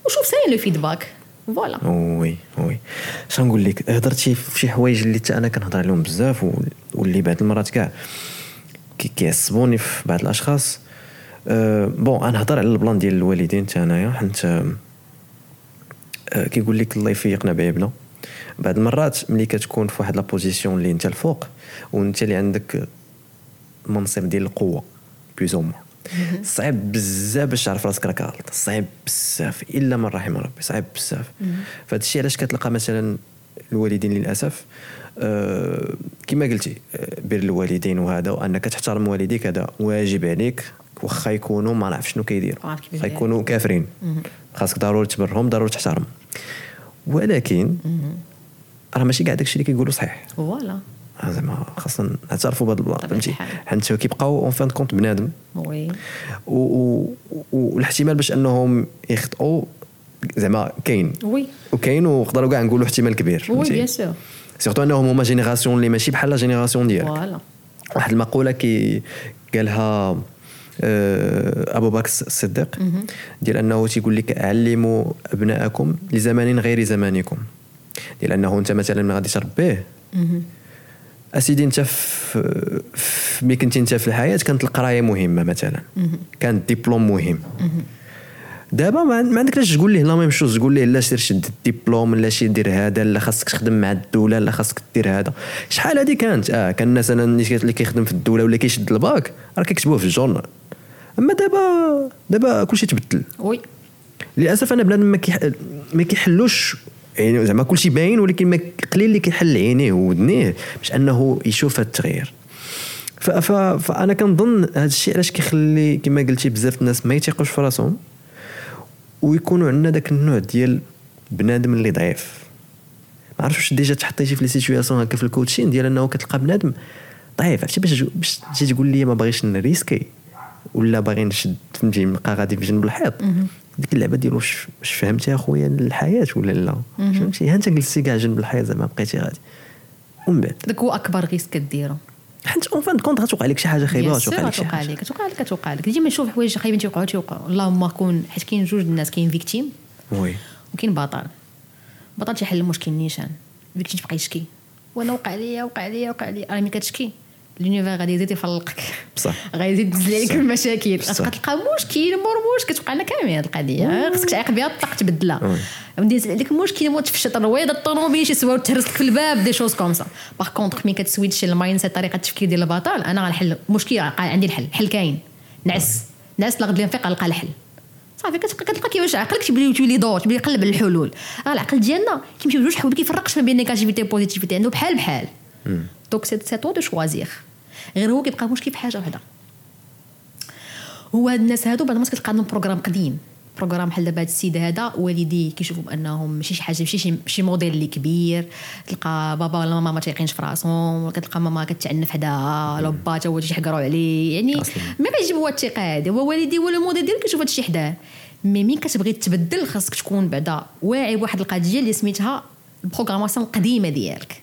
وشوف ساين le feedback voilà oui oui اش نقول لك هضرتي في شي حوايج اللي حتى أنا كنهضر عليهم بزاف واللي بعض المرات كاع كي- كيعصبوني في بعض الاشخاص أه bon أنا نهضر على ال plan ديال الوالدين حتى انايا حيت أه كيقول لك الله يفيقنا بعيبنا بعض المرات ملي كتكون في واحد la position اللي انت الفوق وانت اللي عندك منصب ديال القوه بلوز أو صعيب بزاف باش تعرف راسك راك غلط. صعيب بزاف. إلا من رحم ربي. صعيب بزاف. فهاد الشيء علاش كتلقى مثلا الوالدين للأسف؟ آه كما قلتي آه بر الوالدين وهذا وأنك تحترم والديك هذا واجب عليك. واخا يكونوا ما نعرف شنو كيديروا. عارف كيفاش واخا يكونوا كافرين. خاصك ضروري تبرهم ضروري تحترم. ولكن راه ماشي كاع داكشي اللي كيقولوا صحيح. voilà. زعما خاصنا نعترفوا بهذا ال plan فهمتي. حيت كيبقاو en fin de compte بنادم. oui. والاحتمال باش انهم يخطئوا زعما كاين. oui. وكاين ويقدروا كاع نقولوا احتمال كبير oui؟ bien sûr surtout انهم هما génération اللي ماشي بحال la génération ديالك. voilà واحد المقولة كي قالها آه، أبو بكر الصديق ديال أنه تيقول لك علموا أبناءكم لزمان غير زمانكم. ديال أنه أنت مثلا ملي غادي تربيه. أسيدي أنت في ملي كنتي أنت في الحياة كانت القراية مهمة مثلا. كان الدبلوم مهم. دابا ما ما عندك لاش تقول ليه la même chose تقول ليه لا سير شد الدبلوم لا شي دير هذا لا خاصك تخدم مع الدولة لا خاصك دير هذا. شحال هذه كانت؟ آه كان الناس أنا اللي كيخدم في الدولة ولا كيشد الباك راه كيكتبوه في الجورنال. أما دابا دابا كلشي تبدل oui. للأسف أنا بنادم ما كيح... ما كيحلوش يعني زعما كلشي باين ولكن قليل اللي كيحل عينيه وودنيه باش أنه يشوف هذا التغيير. فأنا كنظن هذا الشيء علاش كيخلي كما قلتي بزاف الناس ما يثيقوش في راسهم ويكونوا عندنا ذاك النوع ديال بنادم اللي ضعيف. ما عرفتش واش déjà تحطيتي في les situations هكا في ال coaching ديال أنه كتلقى بنادم ضعيف. عرفتي باش باش تجي تقول لي ما باغيش نريسكي ولا باغي نشد فهمتي نبقى غادي في جنب الحيط. ديك اللعبة ديال واش واش فهمتي أخويا الحياة ولا لا؟ فهمتي؟ ها أنت جلستي كاع جنب الحيط زعما بقيتي غادي. ومن بعد؟ داك هو أكبر risque كديرو. حيت en fin de compte غتوقع لك شي حاجة خايبة غتوقع لك شي حاجة. لك توقع لك توقع لك. ديما نشوف حوايج خايبين تيوقعوا تيوقعوا اللهم كون حيت كاين جوج الناس كاين victime. oui. وكاين بطل. بطل تيحل المشكل نيشان. فيكتيم تبقى يشكي. وأنا وقع ليا وقع ليا وقع ليا. راه ملي كتشكي لونيفير غادي يزيد يفلقك بصح. غادي يزيد يدز عليك. المشاكل. غتبقى تلقى مشكل مور مشكل كتوقع لنا كامل هاد القضية خصك تعيق بها الطاق تبدلها. ودي يزيد عليك مشكل مو تفشى الرويضه الطوموبيل شي سوا تهرسك في الباب دي شوز كوم سا باغ كونتر ملي كتسويتش المايند سيت طريقه التفكير ديال البطل أنا غنحل مشكل عندي الحل الحل كاين نعس نعس لغد الانفاق غنلقى الحل صافي كتبقى كتلقى كيفاش عقلك تبلي تولي دور تبلي يقلب الحلول راه العقل ديالنا كيمشي بجوج حوايج ما كيفرقش ما بين négativité و positivité عنده بحال بحال donc c'est à toi de choisir غير هو كيبقى مشكل في حاجة وحده هو هاد الناس هادو بعض الناس كتلقى عندهم programme قديم. programme بحال دابا هاد السيد هذا والديه كيشوفوا بانهم ماشي شي حاجة ماشي شي, موديل اللي كبير. تلقى بابا ولا ماما ما تيقينش في راسهم ولا كتلقى ماما كتعنف حداها ولا با تا هو تيحقروا عليه. يعني. ما كيعجبو هو الثقة هذه هو والدي ولا الموديل ديالو كيشوف هادشي حداه. mais مين كتبغي تبدل خاصك تكون بعدا واعي بواحد القضية اللي سميتها ال programmation القديمة ديالك.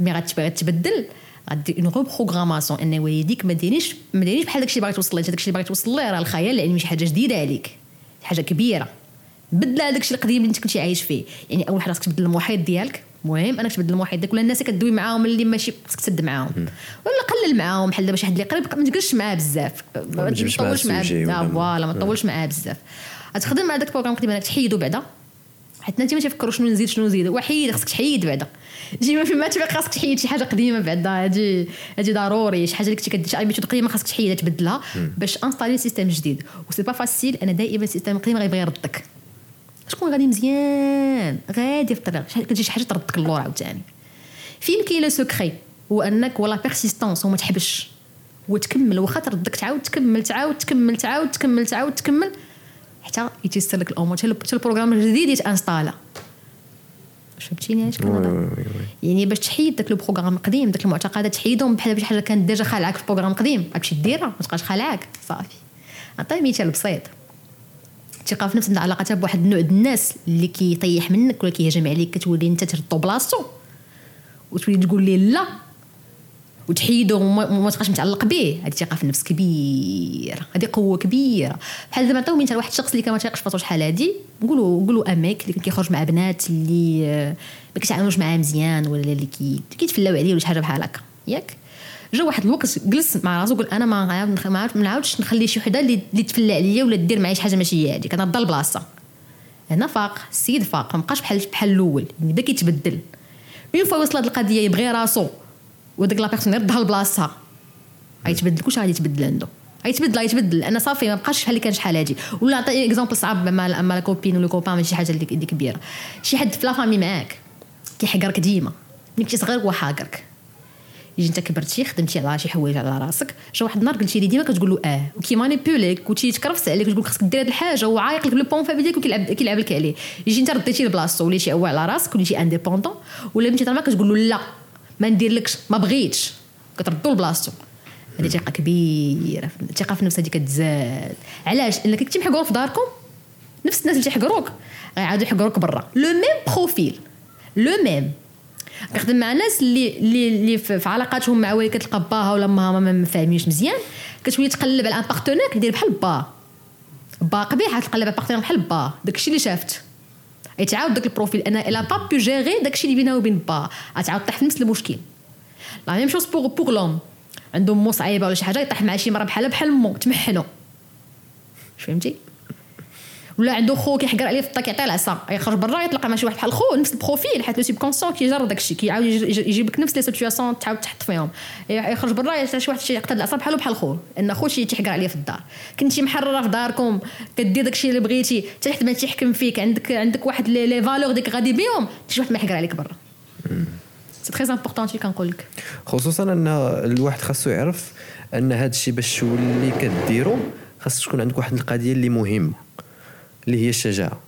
mais غتبغي تبدل غدير une programmation إن والديك ما ديريش ما ديريش بحال داكشي اللي باغي توصل ليه. داكشي اللي باغي توصل ليه راه الخيال العلمي شي حاجة جديدة عليك. حاجة كبيرة. بدل هذاك الشيء القديم اللي انت كنتي عايش فيه. يعني أول حاجة خاصك تبدل المحيط ديالك. مهم أنك تبدل المحيط ديالك. ولا الناس كدوي معاهم اللي ماشي خاصك تسد معاهم. ولا قلل معاهم. بحال دابا شي حد اللي قريب ما تجلسش معاه بزاف. ما تطولش معاه آه، voilà ما تطولش معاه بزاف. غتخدم مع داك ال programme قديم انك تحيدو بعدا. حيت الناس ديما تيفكروا شنو نزيد شنو نزيد وحيد خاصك تحيد بعدا. ديما فيما تبقى خاصك تحيد شي حاجة قديمة بعدا هادي هادي ضروري شي حاجة اللي كنتي كدير شي قديمه خاصك تحيدها تبدلها باش installer système جديد. و c'est pas facile أنا دائما ال système القديم غيبغي يردك. تكون غادي مزيان؟ غادي في الطريق كتجي شي حاجة تردك اللور عاوتاني. فين كاين le secret هو انك و la persistance وما تحبسش. وتكمل واخا تردك تعاود تكمل تعاود تكمل تعاود تكمل تعاود تكمل. حتى يتيسر لك الأمور حتى ال programme الجديد يتانستالا فهمتيني علاش كنهضر. يعني باش تحيد داك ال programme القديم داك المعتقدات تحيدهم بحال شي حاجة كانت déjà خالعاك في programme قديم غتمشي ديرها ما تبقاش خالعاك صافي نعطي مثال بسيط الثقه في النفس عندها علاقه بواحد النوع ديال الناس اللي كيطيح منك ولا كيهجم عليك كتولي انت تردو بلاصتو وتولي تقول ليه لا وتحيدو وما تبقاش متعلق به. هذه ثقه في النفس كبيره هذه قوة كبيرة. بحال دابا نعطيو مثال واحد الشخص اللي كان ما تيقش فذاتو شحال هادي. نقولوا نقولوا un mec اللي كان كيخرج مع بنات اللي آه، ما كيتعاملوش معاه مزيان ولا اللي كي كيتفلاو عليه ولا شي حاجة بحال هكا. ياك؟ جا واحد الوقت جلس مع راسو قال أنا ما نعاودش نخلي شي وحدة اللي تفلى عليا ولا دير معايا شي حاجة ماشي هي هذيك أنا نضل بلاصة. هنا فاق. السيد فاق. ما بقاش بحال بحال الأول. يعني بدا كيتبدل. une fois وصلت القضية يبغي راسو. وديك la personne يردها لبلاصتها غيتبدل كلشي غادي يتبدل عنده غيتبدل غيتبدل لأن صافي ما بقاش بحال اللي كان شحال هادي. ولا نعطي exemple صعب مع مع la copine ولا copain ماشي حاجة اللي كبيرة. شي حد في la famille معاك كيحقرك ديما. ملي كنتي صغير هو حاقرك. يجي انت كبرتي خدمتي على شي حوايج على راسك. جا واحد النهار قلتي لي ديما كتقول له آه. وكيمانيبيوليك وتيتكرفس عليك وتقول خاصك دير هاد الحاجة. وعايق لك les points faibles ديالك وكيلعب كيلعب لك عليه. يجي انت رديتي لبلاصتو وليتي هو على راسك وليتي indépendant ولا بنتي طالما كتقول له لا. ما نديرلكش ما بغيتش. كتردو لبلاصتو هذه ثقه كبيرة الثقه في النفس هذه كتزاد علاش؟ انك كنتي محقور في داركم نفس الناس اللي تيحقروك غيعاودوا يحقروك برا. le même profil. le même. كنخدم مع ناس اللي اللي اللي في علاقاتهم مع والي كتلقى باها ولا ماها ما فاهمينش مزيان كتولي تقلب على un partenaire كدير بحال با. با قبيح تقلب على partenaire بحال با. داكشي اللي شافت. يتعاود داك ال profil. elle n'a pas pu gérer داكشي اللي بينها وبين با غتعاود طيح في نفس المشكل. la même chose pour pour l'homme عنده مو صعيبه ولا شي حاجة يطيح مع شي مرة بحالها بحال مو. تمحنو. فهمتي؟ ولا عنده خو كيحقر عليه في الطا كيعطيه العصا. يخرج برا يطلق مع شي واحد بحال خو نفس ال profil حيت le subconscient كيجر داكشي كيعاود يجيب لك نفس les situations تعاود تحط فيهم. يخرج برا يلقى شي واحد يقتل العصا بحالو بحال خو. لأن خو شي تيحقر عليه في الدار. كنتي محررة في داركم كدير داكشي اللي بغيتي حتى حد ما تيحكم فيك عندك عندك واحد les valeurs ديك غادي بيهم شي واحد ما يحقر عليك برا. c'est très important كنقول لك خصوصا أن الواحد خاصو يعرف أن هذا الشيء باش تولي كديرو خاص تكون عندك واحد القضية اللي مهمة. اللي هي الشجاعة.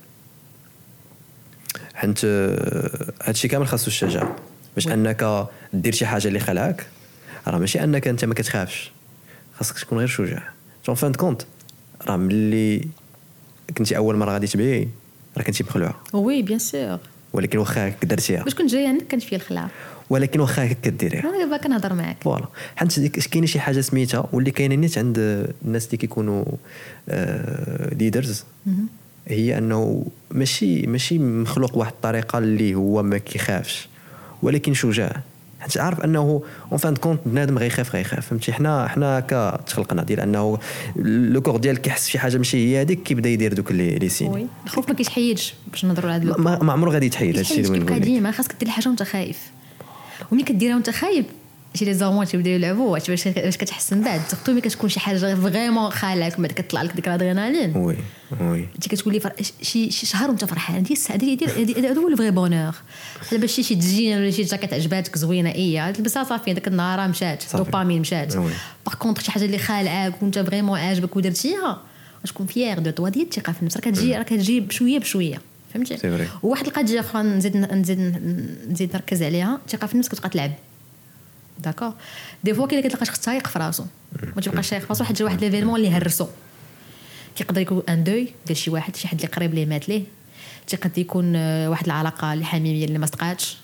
حيت هادشي كامل خاصو الشجاعة. باش أنك دير شي حاجة اللي خلعك راه ماشي أنك أنت ما كتخافش. خاصك تكون غير شجاع. en fin de compte راه ملي كنتي أول مرة غادي تبيعي راه كنتي مخلوعة. oui bien sûr. ولكن واخا هكا درتيها باش كنت جاية عندك كانت فيا الخلعة. ولكن واخا هكا كديريها. أنا دابا كنهضر معاك. voilà. حيت كاينة شي حاجة سميتها واللي كاينة نيت عند الناس اللي كيكونوا leaders هي أنه ماشي ماشي مخلوق واحد الطريقة اللي هو ما كيخافش. ولكن شجاع حيت عارف أنه en fin de compte بنادم غيخاف غيخاف فهمتي؟ حنا حنا هكا تخلقنا ديال أنه le corps ديالك كيحس شي حاجة ماشي هي هذيك كيبدا يدير دوك les signes. الخوف ما كيتحيدش باش نهضروا على هذا ما عمره غادي يتحيد هادشي اللي بنقول ديما خاصك دير الحاجة وانت خايف. وملي كديرها وانت خايف شي les hormones تيبداو يلعبوا باش باش كتحس من بعد؟ surtout ملي كتكون شي حاجة vraiment خالعك من بعد كطلع لك ديك الأدرينالين. oui oui. انت كتولي فر... شي شي شهر وانت فرحان هذه هذا هو ال vrai bonheur. بحال باش شي تزين ولا شي جاكيت عجباتك زوينة إي تلبسها صافي هذاك النهار مشات دوبامين مشات. par contre شي حاجة اللي خالعاك وانت vraiment عاجبك ودرتيها غتكون fier de toi ديال الثقة في النفس راه كتجي راه كتجي بشويه بشوية. فهمتي؟ وواحد القضية أخرى نزيد نزيد نزيد نركز عليها. الثقة في النفس كتبقى تلعب. d'accord des fois اللي كتلقى شخص تايق في راسو ما تبقاش تايق في راسو حتى واحد l'événement اللي هرسو كيقدر يكون un deuil ديال شي واحد شي حد اللي قريب ليه مات ليه تيقدر يكون واحد العلاقه اللي حميميه اللي ما صدقاتش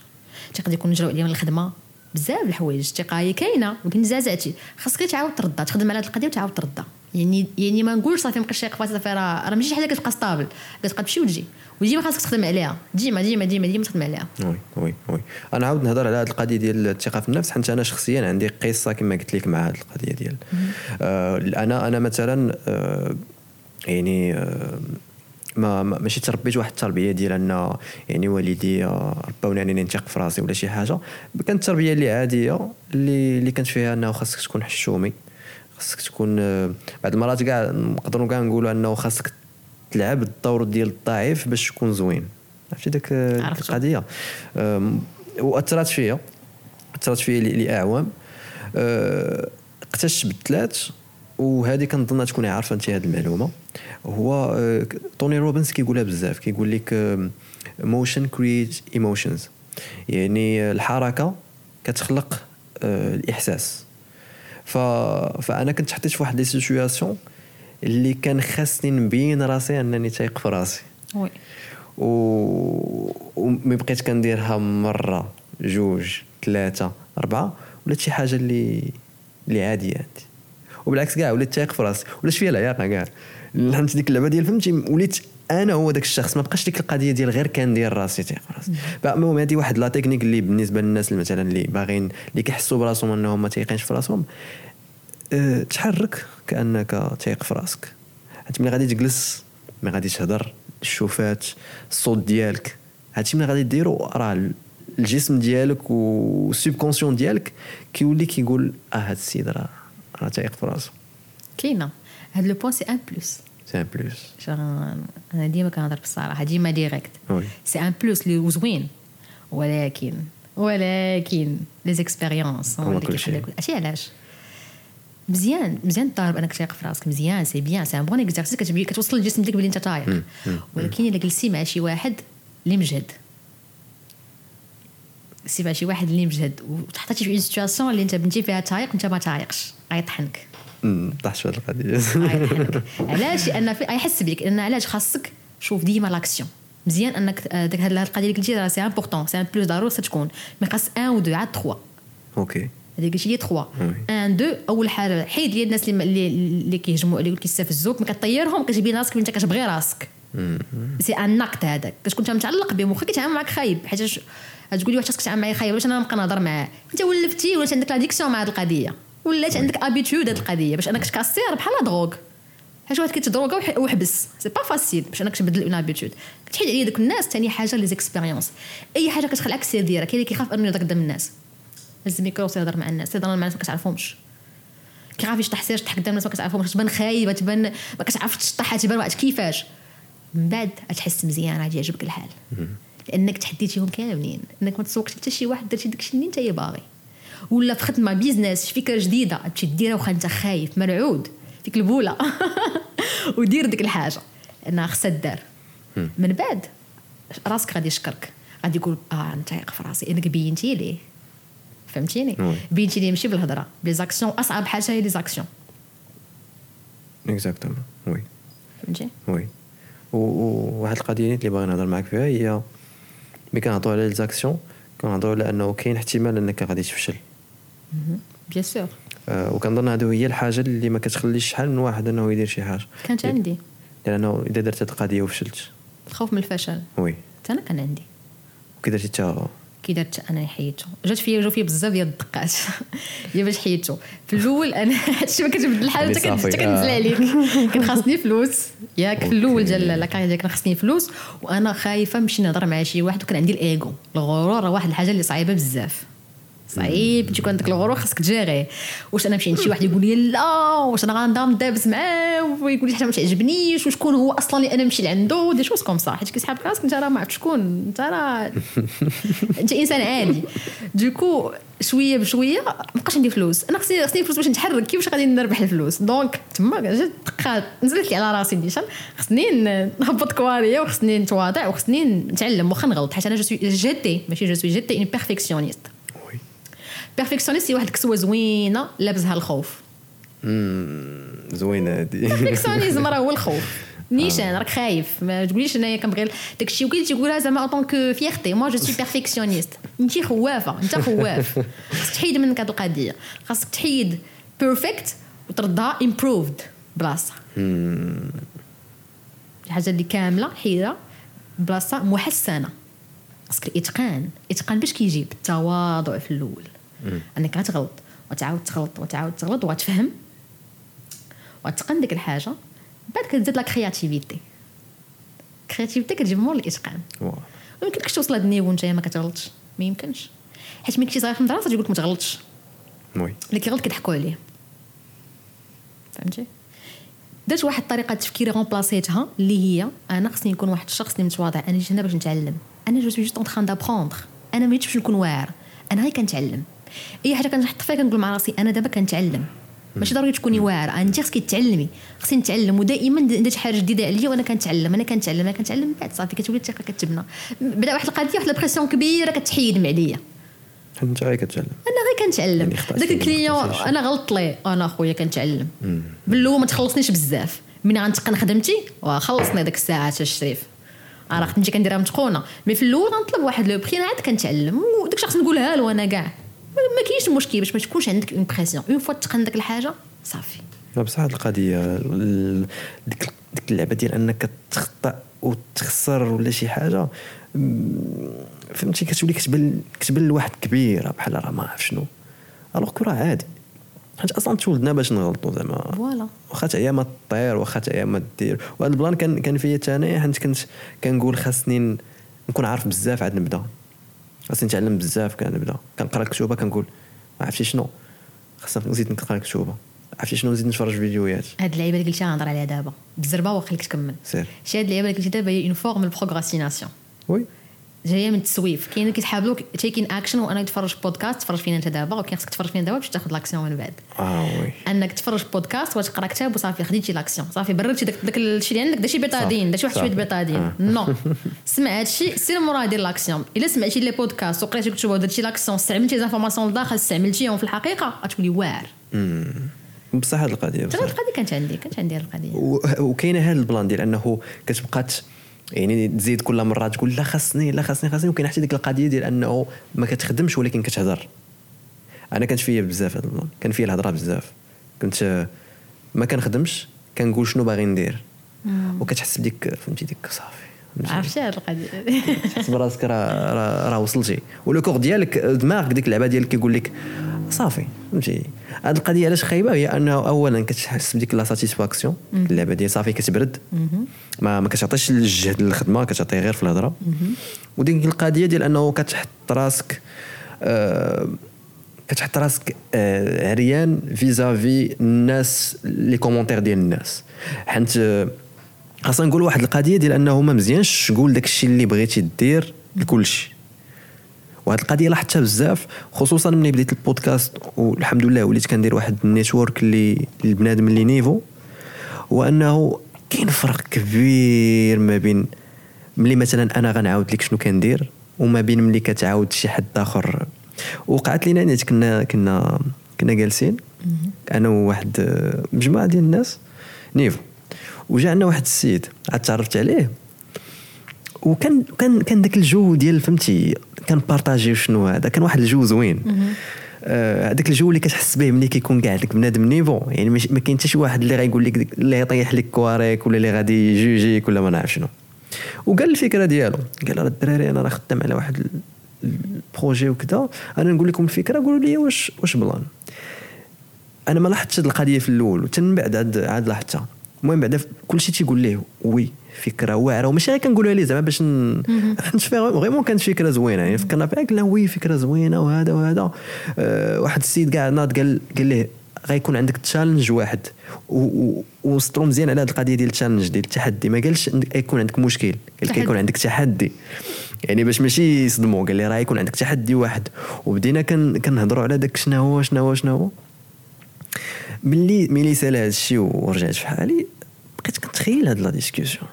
تيقدر يكون جراو عليهم الخدمه بزاف الحوايج الثقه هي كاينة ولكن زعزعتي خاصك تعاود تردها تخدم على هذه القضية وتعاود تردها يعني يعني ما نقولش صافي مابقاش شي صافي راه راه ماشي شي حاجة كتبقى stable كتبقى تمشي وتجي وديما خاصك تخدم عليها. ديما ديما ديما ديما تخدم عليها. oui oui oui. أنا عاود نهضر على هذه القضية ديال الثقة في النفس حيت أنا شخصيا عندي قصة كما قلت لك مع هذه القضية ديال. آه أنا أنا مثلا آه يعني آه ما ماشي تربيت واحد التربية ديال أن يعني والدي رباوني أنني نثق في راسي ولا شي حاجة. كانت التربيه اللي عادية اللي اللي كانت فيها أنه خاصك تكون حشومي خاصك تكون بعض المرات كاع نقدروا كاع نقولوا أنه خاصك تلعب الدور ديال الضعيف باش تكون زوين. عرفتي داك القضية. وأثرت فيا. أثرت فيا لأعوام. اقتشت بالثلاث وهذه كنظن تكون عارفة انت هذه المعلومة. هو توني روبنز كيقولها بزاف. كيقول لك motion creates emotions يعني الحركة كتخلق الإحساس. ف... فأنا كنت حطيت في واحد les situations اللي كان خاصني نبين راسي أنني تايق في راسي. oui. و... ومي بقيت كنديرها مرة جوج ثلاثة أربعة ولات شي حاجة اللي اللي عادية عندي. وبالعكس كاع وليت تايق في راسي. ولات فيا العياقه كاع فهمت ديك اللعبة ديال فهمتي؟ وليت أنا هو داك الشخص. ما بقاش ديك القضية ديال غير كندير راسي تيق راسي. المهم هذه واحد لا تكنيك اللي بالنسبة للناس اللي مثلا اللي باغيين اللي كيحسوا براسهم أنهم ما تيقينش في راسهم. أه تحرك كأنك تايق في راسك. حيت ملي غادي تجلس ملي غادي تهضر الشوفات الصوت ديالك. هادشي ملي غادي ديرو راه الجسم ديالك وال subconscient ديالك كيولي كيقول آه هاد السيد راه راه تايق في راسو. كاينة. هاد le point c'est un plus. c'est un plus. أنا ديما كنهضر بالصراحة ديما direct c'est un plus اللي زوين. ولكن ولكن les expériences ماشي علاش؟ مزيان مزيان تضارب أنك تايق في راسك مزيان c'est bien c'est un bon exercice كتبي كتوصل للجسم ديالك بلي أنت تايق ولكن إلا جلستي مع شي واحد اللي مجهد. سي مع شي واحد اللي مجهد وتحطيتي في une situation اللي أنت بنتي فيها تايق أنت ما تايقش غيطحنك طحت في هذه القضية. علاش؟ لأن يحس بك لأن علاش خاصك شوف ديما l'action مزيان أنك ديك هاد القضية اللي قلتي راه c'est important c'est plus ضروري تكون. mais خاص un و deux عاد 3 ok هذيك قلتي لي 3 oui. 1 2 أول حاجة حيد لي الناس اللي اللي, كيهجموا اللي كيستفزوك ما كطيرهم كتبين راسك انت كتبغي راسك. سي ان نقد هذاك. كتكون متعلق به مخك كيتعامل معك خايب. حيت غتقول لي واحد خاصك تتعامل معايا خايب باش أنا نبقى نهضر معاه؟ انت ولفتي ولات عندك l'addiction مع هذه القضية. ولات عندك habitude هذه القضية باش انك تكاسير بحال drogue حاجة واحد كيتدروغا وح- وحبس c'est pas facile باش انك تبدل une habitude كتحيد عليا دوك الناس ثاني حاجة les expériences أي حاجة كتخلعك سير ديرها كاين اللي كيخاف أنه يهضر قدام الناس. هز الميكرو وسير يهضر مع الناس يهضر مع الناس ما كتعرفهمش. كيعرف يشطح سير شطح قدام الناس ما كتعرفهمش. تبان خايبة تبان ما كتعرفش تشطح تبان واحد كيفاش. من بعد غتحس مزيان غادي يعجبك الحال. لأنك تحديتيهم كاملين. إنك ما تسوقش حتى شي واحد درتي داكشي اللي انت باغي. ولا في خدمة business شي فكرة جديدة تمشي ديرها واخا أنت خايف مرعود. فيك البولة. ودير ديك الحاجة. لانها خصها دار من بعد راسك غادي يشكرك. غادي يقول آه انت في راسي. إنك بينتي ليه؟ فهمتيني؟ oui. بينتي ليه ماشي بالهضرة. ب les actions أصعب حاجة هي لي زاكسيون اكزاكتومون oui. فهمتي؟ وي. وواحد القضية اللي باغي نهضر معاك فيها هي ملي كنهضروا على les actions كنهضروا على أنه كاين احتمال أنك غادي تفشل. Bien sûr آه، وكنظن هذه هي الحاجة اللي ما كتخليش شحال من واحد أنه يدير شي حاجة. كانت عندي. لأنه إذا درت هذه القضية وفشلت. خوف من الفشل. Oui. حتى أنا كان عندي. وكي درتي حتى كي درت أنا حيدته جات فيا جاو فيا بزاف ديال الدقات. هي باش حيدته في الأول أنا هادشي ما كتبدل يعني حتى كنزل آه. عليك. كان خاصني فلوس. ياك في الأول. ديال la carrière كان خاصني فلوس. وأنا خايفة نمشي نهضر مع شي واحد وكان عندي الإيغو. الغرور راه واحد الحاجة اللي صعيبة بزاف. صعيب. تكون عندك الغرور خاصك تجاريه واش أنا نمشي عند شي واحد يقول لي لا واش أنا غنضام دابز معاه ويقول لي حاجة ما تعجبنيش وشكون هو أصلا اللي أنا نمشي لعنده des choses comme ça. حيت كيسحب راسك أنت راه ما عرفت شكون. أنت راه أنت إنسان عادي. Du coup شوية بشوية مابقاش عندي فلوس. أنا خصني خصني فلوس باش نتحرك. كيفاش غادي نربح الفلوس؟ Donc تما جات دقات نزلت لي على راسي نيشان خصني نهبط كوارطيا وخصني نتواضع وخصني نتعلم واخا نغلط. حيت أنا je suis jeté ماشي je suis jeté un perfectionniste Oui perfectionniste هي واحد الكسوة زوينة لابسها الخوف. زوينة هذه perfectionnisme راه هو الخوف. نيشان راك خايف. ما تقوليش أنايا كنبغي داكشي وكاين تيقولها زعما en couverture moi je suis perfectionniste انت خوافة أنت خواف خاصك تحيد منك هاد القضية. خاصك تحيد perfect وتردها improved بلاصة. الحاجة اللي كاملة حيدها بلاصة محسنة. خاصك الإتقان. الاتقان باش كيجي بالتواضع في الأول. أنك غتغلط وتعاود تغلط وتعاود تغلط وغتفهم وتقن ديك الحاجة بعد كتزيد la créativité créativité كتجي مور الإتقان. Waouh. ما يمكنكش توصل لهاد ال niveau نتايا ما كتغلطش. ما يمكنش. حيت ملي كنتي صغير في المدرسة تيقول لك ما تغلطش. Oui. اللي كيغلط كيضحكوا عليه. فهمتي؟ درت واحد الطريقة تفكير remplacيتها اللي هي أنا خصني نكون واحد الشخص اللي متواضع. أنا جيت هنا باش نتعلم. أنا je suis juste en train d'apprendre أنا ما جيتش باش نكون واعر. أنا غير كنتعلم. اي حاجة كنحط فيها كنقول مع راسي أنا دابا كنتعلم. ماشي ضروري تكوني واعرة. أنت خصك تعلمي خصني نتعلم. ودائما درت حاجة جديدة عليا وأنا كنتعلم. أنا كنتعلم. أنا كنتعلم بعد صافي. كتولي الثقة كتبنى. بدا واحد القضية واحد ال pression كبيرة كتحيد من عليا انت غير كتعلم. أنا غير كنتعلم. يعني داك ال client. أنا غلطت ليه أنا خويا كنتعلم. باللو ما تخلصنيش بزاف. من غنتقن خدمتي وخلصني ديك الساعات الشريف. أنا خدمتي كنديرها متقونة. mais في الأول غنطلب واحد le prix أنا عاد كنتعلم. وداك الشخص نقولها له أنا كاع. ما كاينش مشكل باش ما تكونش عندك une pression une fois تقن ديك الحاجة صافي بصح هاد القضية ال- ديك ديك اللعبة ديال أنك تخطأ وتخسر ولا شي حاجة فهمتي؟ كتولي كتبان كتبان لواحد كبيرة بحال راه ما عرف شنو. alors que راه عادي. حيت أصلا تولدنا باش نغلطوا زعما. voilà واخا تعيا ما طير واخا تعيا ما دير. وهذا ال plan كان كان فيا ثاني حيت كنت كنقول خاصني نكون عارف بزاف عاد نبدأ. خاصني نتعلم بزاف كنبدا كنقرا كتوبه كنقول ما عرفتي شنو. خاصنا نزيد نقرا كتوبه عرفتي شنو نزيد نتفرج vidéoهات. هاد اللعيبة اللي قلتي غنهضر عليها دابا. بالزربه وخليك تكمل. سير. شي هاد اللعيبة اللي قلتي دابا هي une forme ال procrastination oui. جاية من التسويف. كاين اللي كيتحابلوك taking action وأنا يتفرج بودكاست تفرج فينا أنت دابا وكاين خصك تفرج فينا دابا باش تاخذ l'action من بعد. آه oui. أنك تفرج بودكاست وتقرأ كتاب وصافي خديتي l'action صافي بررتي داك داك الشيء اللي عندك داك شي Bétadine داك شي واحد شوية. Bétadine آه. Non سمع هادشي سير موراه دير l'action إلا سمعتي les podcasts وقريتي كتب ودرتي l'action استعملتي les informations لداخل استعملتيهم في الحقيقة غتولي واعر. بصح هذه القضية بصح. هاد القضية كانت عندي كانت عندي هاد القضية. وكاينة هذا ال plan ديال أنه كتبقى يعني تزيد كل مرة تقول لا خاصني لا خاصني خاصني. وكاين حتى ديك القضية ديال أنه ما كتخدمش ولكن كتهضر. أنا كانت فيا بزاف هذا ال plan كان فيا الهضرة بزاف. كنت ما كنخدمش كنقول شنو باغي ندير. وكتحس بديك فهمتي ديك صافي؟ عرفتي هاد القضية تحس براسك راه راه وصلتي. و le corps ديالك دماغك ديك اللعبة ديالك كيقول لك صافي فهمتي؟ هاد القضية علاش خايبة؟ هي أنه اولا كتحس بديك la satisfaction اللعبة ديال صافي كتبرد ما ما كتعطيش الجهد للخدمة كتعطيه غير في الهضرة. وديك القضية ديال أنه كتحط راسك آه كتحط راسك آه عريان vis-à-vis الناس les commentaires ديال الناس. حيت آه، خاصنا نقول واحد القضية ديال أنه ما مزيانش تقول داك الشيء اللي بغيتي دير لكلشي. وهاد القضية لاحظتها بزاف خصوصا ملي بديت البودكاست والحمد لله وليت كندير واحد ال network اللي البنادم اللي niveau هو انه كاين فرق كبير ما بين ملي مثلا أنا غنعاود لك شنو كندير وما بين ملي كتعاود شي حد آخر. وقعت لينا نيت كنا كنا كنا جالسين أنا وواحد آه، مجموعة ديال الناس niveau. وجا عندنا واحد السيد عاد تعرفت عليه؟ وكان كان كان داك الجو ديال فهمتي كان partager شنو هذا كان واحد الجو زوين. آه، هذاك الجو اللي كتحس به ملي كيكون كاع داك بنادم niveau. يعني ما كاين حتى شي واحد اللي غايقول لك اللي غيطيح لك كوارطيك ولا اللي غادي يjugerيك ولا ما نعرف شنو. وقال الفكرة ديالو قال راه الدراري أنا راه خدام على واحد ال- ال projet وكذا أنا نقول لكم الفكرة قولوا لي واش واش plan. أنا ما لاحظتش هاد القضية في الأول وتن من بعد عاد عاد لاحظتها المهم بعدا كل شيء تيقول ليه oui. فكرة واعرة وماشي غير كنقولها ليه زعما باش حيت vraiment كانت فكرة زوينة. يعني فكرنا فيها قلنا oui فكرة زوينة وهذا وهذا. أه واحد السيد كاع ناض قال قال ليه غيكون عندك challenge واحد. وسطرو مزيان على هذه القضية ديال ال challenge ديال التحدي. ما قالش يكون عندك مشكل. قال لك تحدي. يكون عندك تحدي. يعني باش ماشي يصدموا قال لي راه يكون عندك تحدي واحد. وبدينا كن كنهضروا على داك شنو هو شنو هو شنو هو. ملي ملي سأل هذا الشيء ورجعت في حالي بقيت كنتخيل هاد la discussion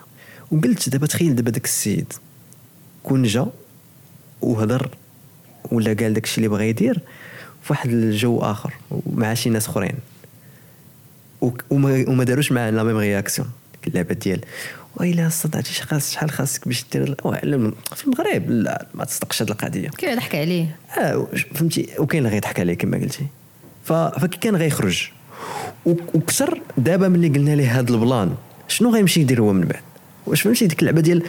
وقلت دابا تخيل دابا داك السيد كون جا وهضر ولا قال داك الشيء اللي بغا يدير في واحد الجو آخر مع شي ناس أخرين. وما, وما داروش معاه la même réaction. اللعبه ديال ويلا صدعتي شي خاص شحال خاصك باش دير في المغرب لا ما تصدقش هاد القضية. كيف ضحك عليه. آه فهمتي؟ وكاين اللي غيضحك عليه كما قلتي. فكي كان غيخرج. وكثر دابا ملي قلنا ليه هذا ال plan شنو غيمشي يدير هو من بعد؟ واش فهمتي؟ ديك اللعبة ديال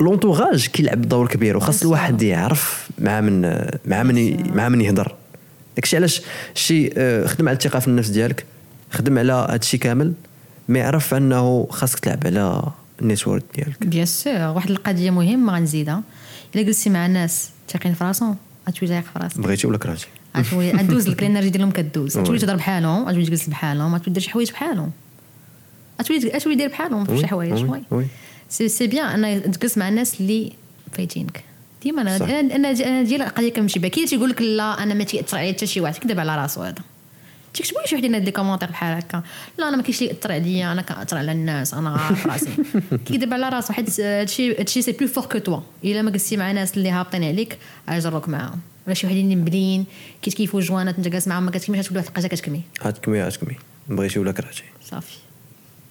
l'entourage كيلعب دور كبير وخاص الواحد يعرف مع من مع من ي- مع من يهضر. داكشي علاش شي آه، خدم على الثقة في النفس ديالك خدم على هذا الشيء كامل ما يعرف أنه خاصك تلعب على ال network ديالك. bien sûr واحد القضية مهمة غنزيدها. إلا جلستي مع ناس تاقين في راسهم غتولي تايق في راسك. بغيتي ولا كرهتي؟ غتولي غدوز لك ال energy ديالهم كدوز. غتولي تهضر بحالهم غتولي تجلس بحالهم غتولي دير شي حوايج بحالهم. غتولي غتولي دير بحالهم في شي حوايج وي،. سي سي بيان ان تجلس مع الناس اللي فايتينك. ديما أنا. أنا أنا أنا ديال القضية كنمشي بها كاين تيقول لك لا أنا ما تيأثر عليا حتى شي واحد كذب على راسو هذا. تيكتبوا لي شي وحدين هاد les commentaires بحال هكا. لا أنا ما كاينش اللي ياثر عليا أنا كنأثر على الناس أنا عارف راسي. كيدير على راسو حيت هادشي هادشي c'est plus fort que toi إلا ما جلستي مع ناس اللي هابطين عليك اجروك معاهم. ولا شي وحدين اللي مبلين كيتكيفوا جوانات أنت جالس معاهم ما كتكميش غتولي واحد الحاجة كتكمي. هاتكمي هاتكمي بغيتي ولا كرهتي. صافي.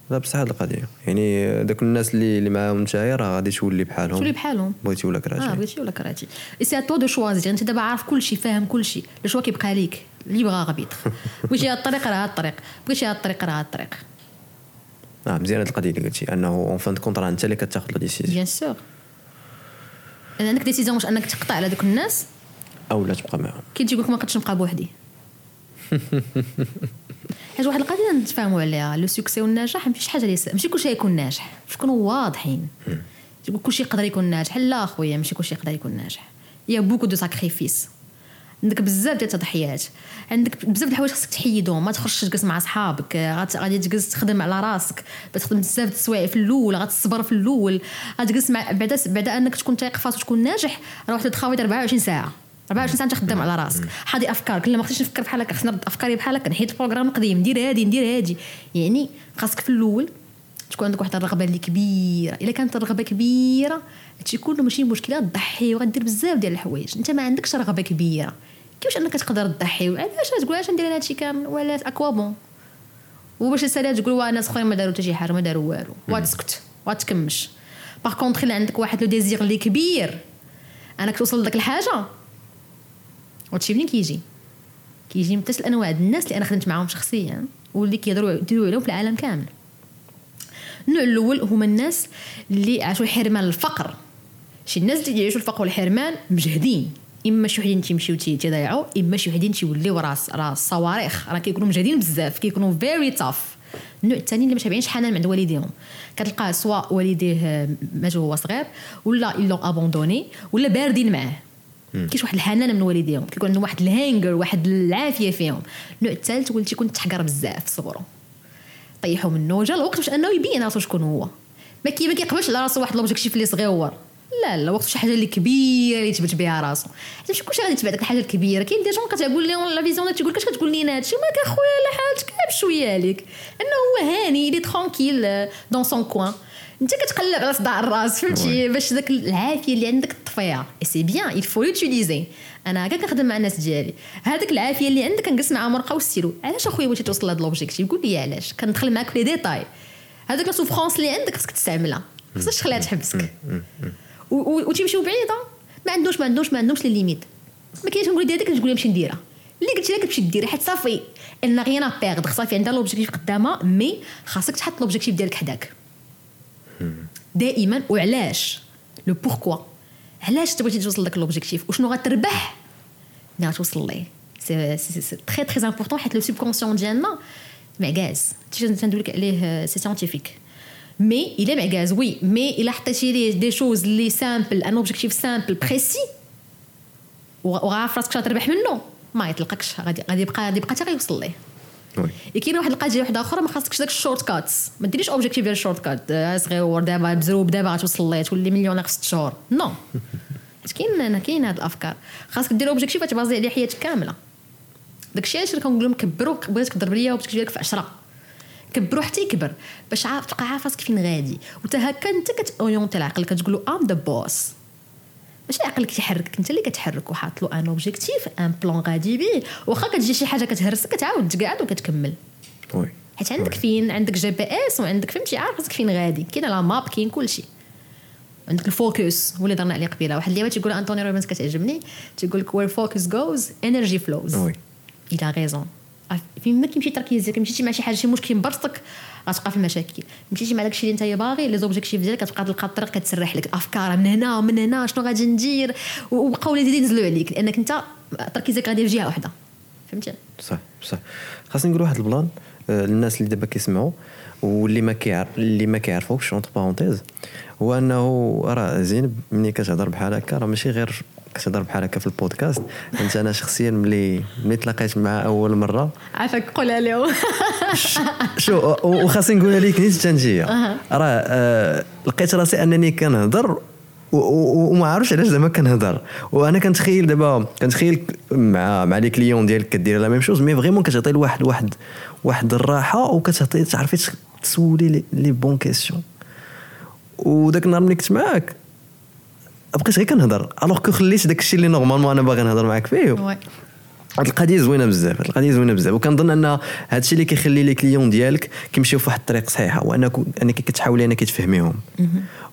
لا بصح هاد القضية. يعني داك الناس اللي اللي معاهم نتايا راه غادي تولي بحالهم. تولي بحالهم. بغيتي ولا آه كرهتي بغيتي ولا كرهتي c'est à toi de choisir أنت دابا عارف كل شيء فاهم كل شيء le choix كيبقى ليك. اللي بغا غبيط بغيتي هاد الطريق راه هاد الطريق. بغيتي هاد الطريق راه هاد الطريق. آه مزيان هاد القضية اللي قلتي. أنه en fin de compte راه أنت اللي كتاخذ la décision bien sûr عندك décision واش أنك تقطع على دوك الناس؟ أو لا تبقى معاهم. كاين تيقول لك ما نقدرش نبقى بوحدي. حيت واحد القضية نتفاهموا عليها. le succès والنجاح ماشي شي حاجة اللي ماشي كلشي يكون ناجح. باش نكونوا واضحين؟ تقول كلشي يقدر يكون ناجح. لا أخويا ماشي كلشي يقدر يكون ناجح. y a beaucoup de sacrifices عندك بزاف ديال التضحيات. عندك بزاف د الحوايج خصك تحيدهم. ما تخرجش تجلس مع صحابك غادي تجلس تخدم على راسك. بتخدم بزاف د السوايع في الأول. غتصبر في الأول. غتجلس مع بعدا بعدا أنك تكون تايق في راسك وتكون ناجح راه واحد تخاوي 24 ساعة. 24 ساعة انت خدام على راسك. حاضي أفكار. كل ما خصنيش نفكر بحال هكا خصني نرد أفكاري بحال هكا نحيد ال programme القديم. ندير هادي ندير هادي. يعني خاصك في الأول تكون عندك واحد الرغبة اللي كبيرة. إلا كانت الرغبة كبيرة هادشي كله ماشي مشكلة تضحي وغدير بزاف ديال الحوايج. أنت ما عندكش رغبة كبيرة. كيفاش أنك تقدر تضحي؟ علاش تقول علاش ندير هادشي كامل؟ ولا à quoi bon. وباش تسالي تقول واه ناس أخرين ما داروا حتى شي حاجة ما داروا والو. وتسكت وتكمش par contre إلا عندك واحد le désir اللي كبير أنك توصل لذاك الحاجة وهادشي منين كيجي. كيجي من ثلاث الأنواع الناس اللي أنا خدمت معاهم شخصيا واللي كيهضروا يديروا عليهم في العالم كامل. النوع الأول هما الناس اللي عاشوا الحرمان الفقر. شي الناس اللي يعيشوا الفقر والحرمان مجهدين. إما شي وحدين تيمشيو تي- تيضيعوا إما شي وحدين تيوليو راس راس صواريخ. راه كيكونوا مجهدين بزاف كيكونوا very tough النوع الثاني اللي ما تابعينش حنان عند والديهم. كتلقاه سواء والديه آه، ماتوا وهو صغير ولا الا abandonné ولا باردين معاه. كاينش واحد الحنان من والديهم كيكون عندهم واحد ال hunger واحد العافية فيهم. النوع الثالث هو اللي تيكون تحقر بزاف في صغرو طيحوا منه جا الوقت باش أنه يبين راسو شكون هو. ما كي ما كيقبلش على راسو واحد l'objectif اللي صغيور لا لا وقت شي حاجة اللي كبيرة اللي يثبت بها راسو. حيت ماشي كلشي غادي يتبع ديك الحاجة الكبيرة. كاين des gens كتقول لهم la vision تيقول لك اش كتقول لينا هادشي؟ مالك اخويا لا حالتك غير بشويه عليك. أنه هو هاني lui tranquille dans son coin أنت كتقلب على صداع الراس فهمتي؟ باش داك العافية اللي عندك تطفيها. et c'est bien il faut l'utiliser. أنا هكا كنخدم مع الناس ديالي. هذاك العافية اللي عندك كنجلس معاهم ورقه وستيلو علاش أخويا بغيتي توصل لهاد l'objectif قول لي علاش. كندخل معاك في les détails. هذاك la souffrance اللي عندك خصك تستعملها. خصكش تخليها تحبسك. وتمشيو بعيدة. ما عندوش ما عندوش ما عندوش les limites ما كاينش نقول لك تقول لي نمشي نديرها. اللي قلت لك تمشي ديرها حيت صافي. ان غيان بيرد صافي عندها لوبجيكتيف قدامها مي خاصك تحط لوبجيكتيف ديالك حداك. دائما وعلاش؟ لو بوركوا. علاش تبغي توصل لك لوبجيكتيف وشنو غتربح؟ ملي غتوصل ليه. سي سي تري تري امبورطون حيت لو سوبكونسيون ديالنا معكاز تندوي لك عليه سي سيانتيفيك مي الا معكاز وي مي الا حطيتي ليه دي شوز اللي سامبل ان اوبجيكتيف سامبل بريسي وعارف راسك تربح منه. ما يطلقكش غادي غادي يبقى غادي يبقى حتى غيوصل ليه. oui كاين واحد القضية واحدة أخرى ما خاصكش داك ال shortcuts ما ديريش objectif ديال ال shortcut صغير دابا مزروب دابا غتوصل ليه تولي مليونير في ست شهور no كاين أنا كاين هاد الافكار خاصك دير objectif تبازي عليه حياتك كامله داكشي علاش كنقول لهم كبروا بغيتك تضرب ليا objectif ديالك في 10 كبروا حتى يكبر باش عارف تبقى عارف راسك فين غادي وتا هكا انت كتاورينتي العقل كتقول له I'm the boss ماشي عقلك تيحركك انت اللي كتحرك وحاط له un objectif un plan غادي بيه واخا كتجي شي حاجة كتهرسك كتعاود تقعد وكتكمل. oui. حيت عندك فين عندك GPS وعندك فهمتي عارف راسك فين غادي. كاين la map كاين كلشي. عندك ال focus هو اللي درنا عليه قبيلة. واحد اللي تيقول أنطوني روبنز كتعجبني تيقول لك where focus goes energy flows oui. il a raison فين ما كيمشي التركيز ديالك مشيتي مع شي حاجة شي مشكل مبرصك غتبقى في المشاكل مشيتي مع داكشي اللي انت باغي les objectifs ديالك كتبقى تلقى الطريق كتسرح لك. الافكار من هنا ومن هنا شنو غادي ندير؟ وبقاو وليدي ينزلوا عليك. لأنك انت تركيزك غادي في جهة واحدة فهمتي؟ صح صح خاصني نقول واحد ال plan. آه، للناس اللي دابا كيسمعوا واللي ما كيعرف اللي ما كيعرفوكش entre parenthèses هو أنه راه زينب ملي كتهضر بحال هكا راه ماشي غير كتهضر بحال هكا في البودكاست. انت أنا شخصيا ملي ملي تلاقيت معاه أول مرة. عافاك قولها لهم شو وخاصني نقولها لك نيت انت راه آه، لقيت راسي أنني كنهضر وما عارفش علاش زعما كنهضر. وأنا كنتخيل دابا كنتخيل مع مع les clients ديالك كدير la même chose mais vraiment كتعطي لواحد واحد واحد الراحة وكتعطي تعرفي تس- تسولي لي- les bonnes questions. وداك النهار ملي كنت معاك بقيت غير كنهضر alors que خليت داك الشيء اللي normalement أنا باغي نهضر معاك فيه. هاد القضية زوينة بزاف هاد القضية زوينة بزاف. وكنظن أن هاد الشيء اللي كيخلي les clients ديالك كيمشيو في واحد الطريق صحيحه وانك أنك كتحاولي أنك تفهميهم.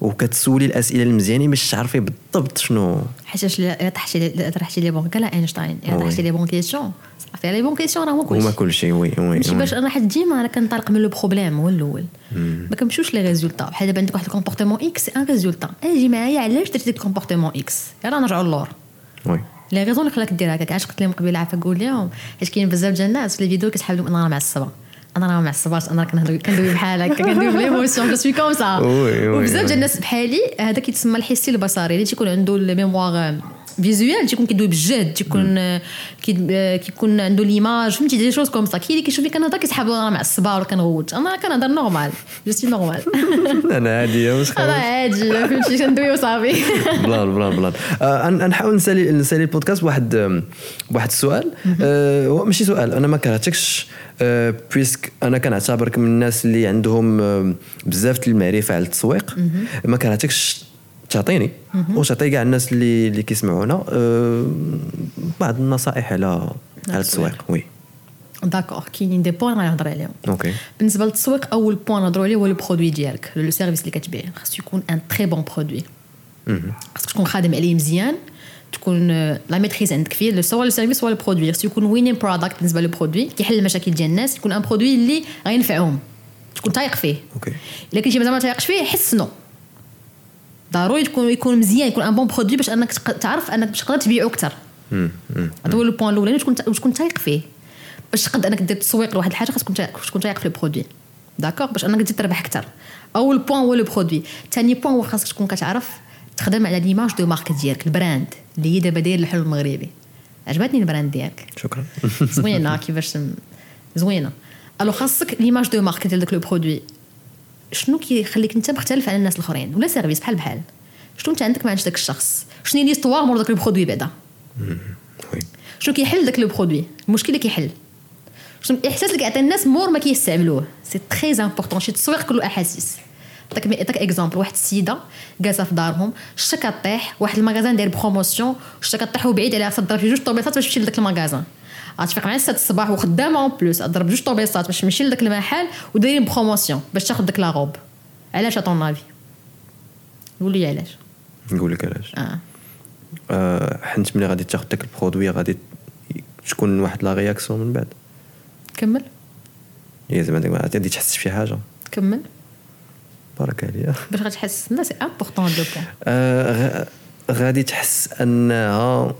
وكتسولي الأسئلة المزيانين باش تعرفي بالضبط شنو. حيت الا طرحتي الا طرحتي les bonnes كلا أينشتاين الا. طرحتي les bonnes questions. صافي les bonnes questions راه هو كلشي. هما كل شيء oui oui. ماشي. باش أنا حيت ديما أنا كنطلق من le problème هو الأول. ما كنمشوش les résultats. بحال دابا عندك واحد ال comportement X un résultat أجي معايا علاش درتي ديك ال comportement X يلا نرجعوا للور. oui. les raisons اللي خلاك دير هكاك. علاش قلت لهم قبيلة عافاك نقول لهم؟ حيت كاين بزاف ديال الناس في الفيديو كتحب لهم أنا راه معصبه أنا راه ما معصباش أنا كنهضر كندوي بحال هكا كندوي ب l'émotion je suis comme ça وبزاف. ديال الناس بحالي هذا كيتسمى الحسي البصري اللي تيكون عنده ال mémoire visuelle تيكون كيدوي بالجهد تيكون كي- كيكون عنده l'image فهمتي؟ des choses comme ça كاين اللي كيشوفني كنهضر كيسحاب أنا مع الصباح ولا كنغوت. أنا كنهضر normal je suis normale أنا عاديه أنا عادي فهمتي كندوي وصافي. plan plan plan. آه، نحاول نسالي نسالي البودكاست بواحد آم، بواحد السؤال آه، هو ماشي سؤال أنا ما كرهتكش آه، puisque أنا كنعتبرك من الناس اللي عندهم بزاف المعرفة على التسويق. ما كرهتكش تعطيني. وتعطي كاع الناس اللي اللي كيسمعونا. آه، بعض النصائح على على التسويق. وي. داكور كاينين des points غنهضر عليهم okay بالنسبة للتسويق اول point نهضروا عليه هو le produit ديالك le service اللي كتبيع خاصو يكون un très bon produit خاصك تكون خادم عليه مزيان تكون la maîtrise عندك فيه سواء le service ولا ال produit خاصو يكون winning product بالنسبة لل produit كيحل المشاكل ديال الناس يكون un produit اللي غينفعهم تكون تايق فيه okay الا كنتي مازال ما تايقش فيه حسنو ضروري تكون يكون مزيان يكون un bon produit باش أنك تعرف أنك باش تقدر تبيعو أكثر. هذا هو ال point الأولاني تكون تكون تايق فيه. باش تقد أنك دير تسويق لواحد الحاجة خاصك تكون تايق- في ال produit d'accord باش أنك تزيد تربح أكثر. أول point هو le produit ثاني point هو خاصك تكون كتعرف تخدم على l'image de marque ديالك ال brand اللي هي دابا داير الحلو المغربي. عجبتني ال brand ديالك. شكرا. زوينة كيفاش زوينة. alors خاصك l'image de marque ديال داك le produit شنو كيخليك انت مختلف على الناس الاخرين؟ ولا service بحال بحال. شنو انت عندك ما عندش داك الشخص؟ شنو هي l'histoire مور داك le produit بعدا؟ شنو كيحل داك le produit؟ المشكل اللي كيحل. شنو الإحساس اللي كيعطي الناس مور ما كيستعملوه. c'est très important شي تسويق كله احاسيس عطاك عطاك exemple واحد السيدة جالسه في دارهم. شتا كطيح واحد ال magasin داير promotion شتا كطيح وبعيد عليها. تضرب في جوج طوبيسات باش تمشي لذاك ال magasin غتفيق مع 6 الصباح وخدامة en plus تضرب جوج طوبيسات باش تمشي لذاك المحل ودايرين promotion باش تاخذ داك la robe علاش à ton avis قول لي علاش. نقول لك علاش. آه. آه، حيت ملي غادي تاخذ داك ال produit؟ غادي تكون واحد la réaction من بعد. كمل. هي زعما ديك غادي تحس بشي حاجة. كمل. بارك عليا. باش غتحس الناس سي امبورطون لو بوان غادي تحس أنها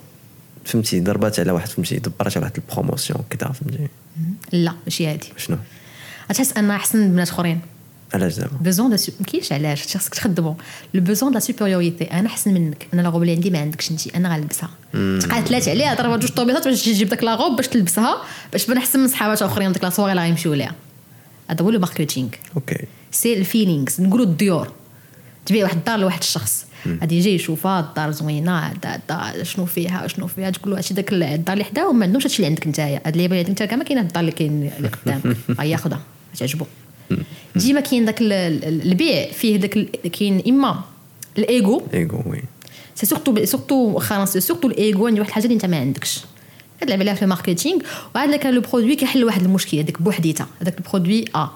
فهمتي ضربات على واحد فهمتي دبرات على واحد ال promotion كذا فهمتي. لا ماشي هادي. شنو؟ غتحس انها أحسن من بنات أخرين. علاش زعما besoin de ما كاينش علاش هادشي خاصك تخدمو le besoin de supériorité أنا أحسن منك. أنا la robe اللي عندي ما عندكش انت أنا غنلبسها. تقاتلات عليها ضربات جوج طوبيسات باش تجي تجيب داك la robe باش تلبسها باش تبان أحسن من صحابات أخرين ديك لا اللي غيمشيو ليها. هذا هو le marketing okay c'est ال feelings نقولوا الديور. تبيع واحد الدار لواحد الشخص. غادي يجي يشوفها الدار زوينة هذا شنو فيها شنو فيها تقول له هادشي داك الدار اللي حداهم ما عندهمش هادشي اللي عندك نتايا. هاد اللي عندك انت كاع ما كاين هاد الدار اللي كاين اللي قدامك غياخذها تعجبو ديما كاين داك ال- ال- البيع فيه داك كاين إما الايجو إيغو وي. سي سورتو سورتو خلاص سورتو الايجو عندي واحد الحاجة اللي انت ما عندكش. كتلعب عليها في الماركتينغ وعاد لك لو برودوي كيحل واحد المشكل هذاك بوحديته هذاك البرودوي ا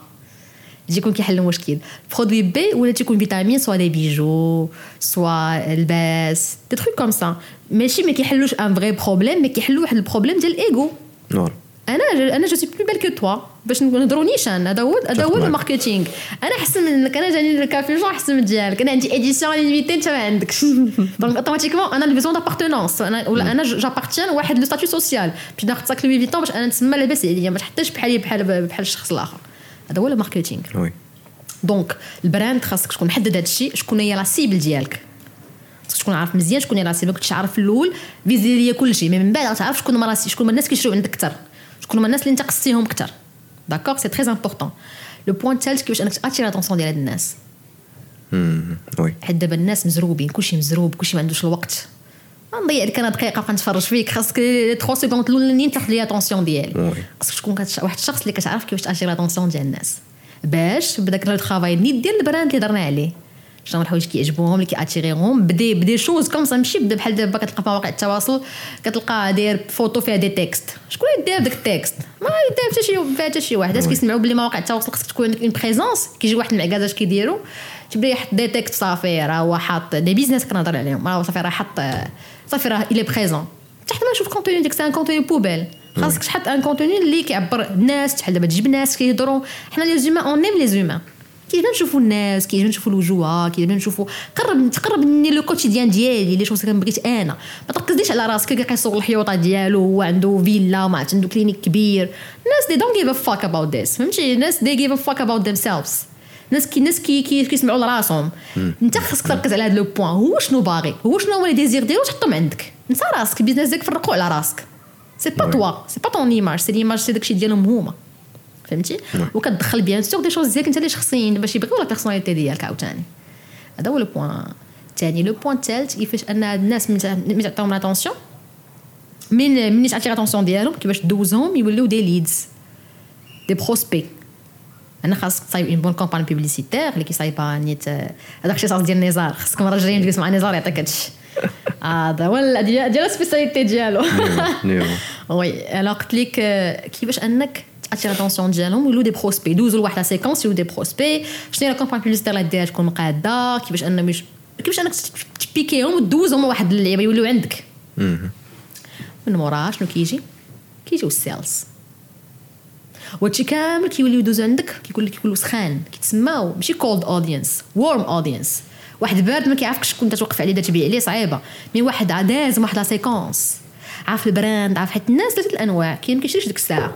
يجي يكون كيحل المشكل برودوي بي ولا تيكون فيتامين سوا دي بيجو سوا الباس دي تروك كوم سا. ماشي ما كيحلوش ان فري بروبليم مي كيحلوا واحد البروبليم ديال الايجو نور. أنا أنا جو سي بلو بال كو توا. باش نهضروا نيشان. هذا هو هذا هو. الـ marketing أنا أحسن منك أنا جاني الكافي جون أحسن من ديالك. أنا عندي édition limitée أنت ما عندكش. donc automatiquement أنا besoin d'appartenance أنا ولا أنا j'appartiens واحد le statut social باش ناخذ sac Louis Vuitton باش أنا نتسمى لاباس عليا. ما تحطيش بحالي بحال بحال الشخص الآخر. هذا هو الـ marketing oui. donc الـ brand خاصك تكون محدد هذا الشيء شكون هي la cible ديالك. خاصك تكون عارف مزيان شكون هي la cible كنتش عارف في الأول فيزي ليا كل شيء mais من بعد غتعرف شكون هما شكون هما الناس كيشريو عندك أكثر. شكون هما الناس اللي انت قصتيهم أكثر. d'accord c'est très important le point الثالث كيفاش انك tu attires l'attention ديال هاد الناس oui حيت دابا الناس مزروبين كلشي مزروب كلشي ما عندوش الوقت. نضيع لك أنا دقيقة بقى نتفرج فيك. خاصك 3 secondes الاولانيين تاخذ l'attention ديالي. خاصك تكون. واحد الشخص اللي كتعرف كيفاش تاتير l'attention ديال الناس. باش بداك le travail نيت ديال الـ brand اللي درنا عليه. شنو الحوايج كيعجبوهم اللي كياتيريهم بـ des بـ des choses comme ça ماشي بدا بحال دابا كتلقى في مواقع التواصل كتلقى داير فوتو فيها دي تكست شكون اللي داير داك التكست ما يدير حتى شي فيها حتى شي واحد. الناس كيسمعوا بلي مواقع التواصل خاصك تكون عندك اون بريزونس كيجي واحد المعكاز اش كيديروا؟ تبدا يحط دي تكست صافي راه هو حاط دي بيزنس كنهضر عليهم. راه صافي راه حط صافي راه الي بريزون تحت ما نشوف كونتوني ديك سان كونتوني بوبيل خاصك تحط ان كونتوني اللي كيعبر الناس بحال دابا تجيب ناس كيهضروا. حنا لي زومان اون نيم لي زومان كيعجبنا نشوفوا الناس كيعجبنا نشوفوا الوجوه كيعجبنا نشوفوا قرب تقرب مني le quotidien ديالي les choses كنبغيت أنا. ما تركزيش على راسك كي كيصور الحيوطة ديالو هو عنده فيلا ما عنده clinique كبير. الناس they don't give a fuck about this فهمتي؟ الناس they give a fuck about themselves الناس كي الناس كي كي كيسمعوا لراسهم. انت خاصك تركز على هذا le point هو شنو باغي؟ هو شنو هو les désirs ديالو تحطهم عندك. انت راسك الـ business ديالك فرقوا على راسك. c'est pas. toi c'est pas ton image c'est l'image c'est داكشي ديالهم هما. فهمتي؟ وكتدخل bien sûr des choses ديالك انت اللي شخصيين باش يبغيو la personnalité ديالك عاوتاني. هذا هو le point الثاني le point الثالث كيفاش أن الناس من من تعطيهم l'attention من ملي تعطي l'attention ديالهم كيفاش دوزهم يوليو des leads des prospects أنا خاصك تصايب une bonne campagne publicitaire اللي كيصايبها نيت هذاك الشيء ديال نزار خاصكم راجلين تجلس مع نزار يعطيك هادشي هذا هو ال- ديال الـ spécialité ديالو. oui أنا قلت لك كيفاش أنك تاتير l'attention ديالهم يولوا des prospects دوزوا لواحد la séquence يولوا des prospects شنو هي la campagne publicitaire اللي ديرها تكون مقادة كيفاش يش... كيفاش أنك تبيكيهم ودوزهم واحد اللعيبة يولوا عندك. من موراها شنو كيجي؟ كيجيو الـ sales. وهادشي كامل كيوليو يدوزو عندك كيقول لك كيكونوا سخان كيتسماو ماشي cold audience warm audience واحد بارد ما كيعرفكش شكون توقف عليه تبيع عليه صعيبة. mais واحد داز واحد la séquence عارف الـ brand عارف حيت الناس ثلاثة الأنواع كاين ما كيشريش ديك الساعة.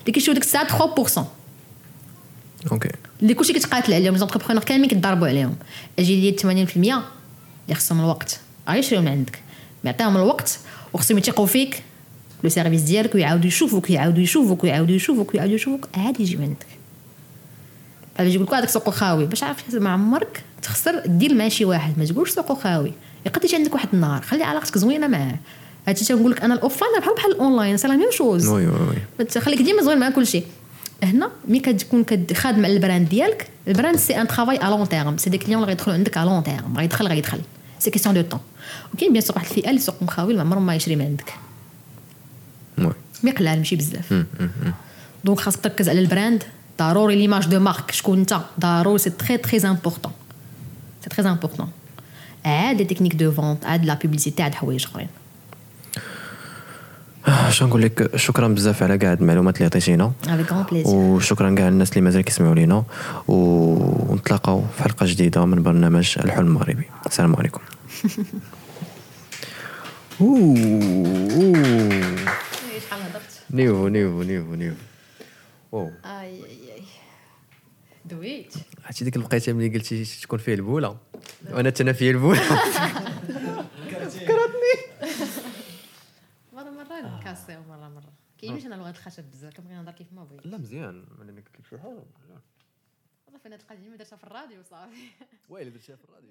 اللي كيشريو ديك الساعة 3% okay اللي كلشي كيتقاتل عليهم les entrepreneurs كاملين كيتضربوا عليهم. أجي ديال 80% اللي خصهم الوقت. غيشريو من عندك. معطيهم الوقت وخصهم يثيقوا فيك. le service ديالك ويعاودوا يشوفوك ويعاودوا يشوفوك ويعاودوا يشوفوك ويعاودوا يشوفوك عاد يجيو عندك بحال يجي لك هذاك سوق خاوي. باش عارف ما عمرك تخسر دير مع شي واحد. ما تقولش سوق خاوي. يقد يجي عندك واحد النهار. خلي علاقتك زوينة معاه. هادشي تنقول لك أنا الـ offline بحال بحال الـ online. c'est la même chose. oui oui oui. خليك ديما زوين مع كل شيء هنا ملي كتكون خادم على الـ brand ديالك. الـ brand c'est un travail à long terme c'est des clients اللي غيدخلوا عندك à long terme غيدخل غيدخل. c'est question de temps وكاين bien sûr واحد الفئة اللي سوق مخاوي ما عمرهم ما يشري من عندك. oui mais قلال ماشي بزاف. donc خاصك تركز على الـ brand. ضروري l'image de marque شكون انت؟ ضروري c'est très très important c'est très important عاد les techniques de vente عاد la publicité عاد حوايج أخرين. اش نقول لك؟ شكرا بزاف على كاع المعلومات اللي عطيتينا. وشكرا كاع الناس اللي مازال كيسمعوا لينا. ونتلاقاو في حلقة جديدة من برنامج الحلم المغربي. السلام عليكم. أوه. هضرت niveau niveau niveau niveau. waouh. آي آي آي. دويت. عرفتي ديك الوقيته ملي قلتي تكون فيه البولة. وأنا تنا فيه البولة. مرة مرة نكاسي مرة مرة. كيجينيش أنا لغه الخشب بزاف كنبغي نهضر كيف ما بغيت. لا مزيان. ملي قلت لك شي حاجة والله فين هاد القضية؟ ما درتها في الراديو صافي. ويلي درتيها في الراديو.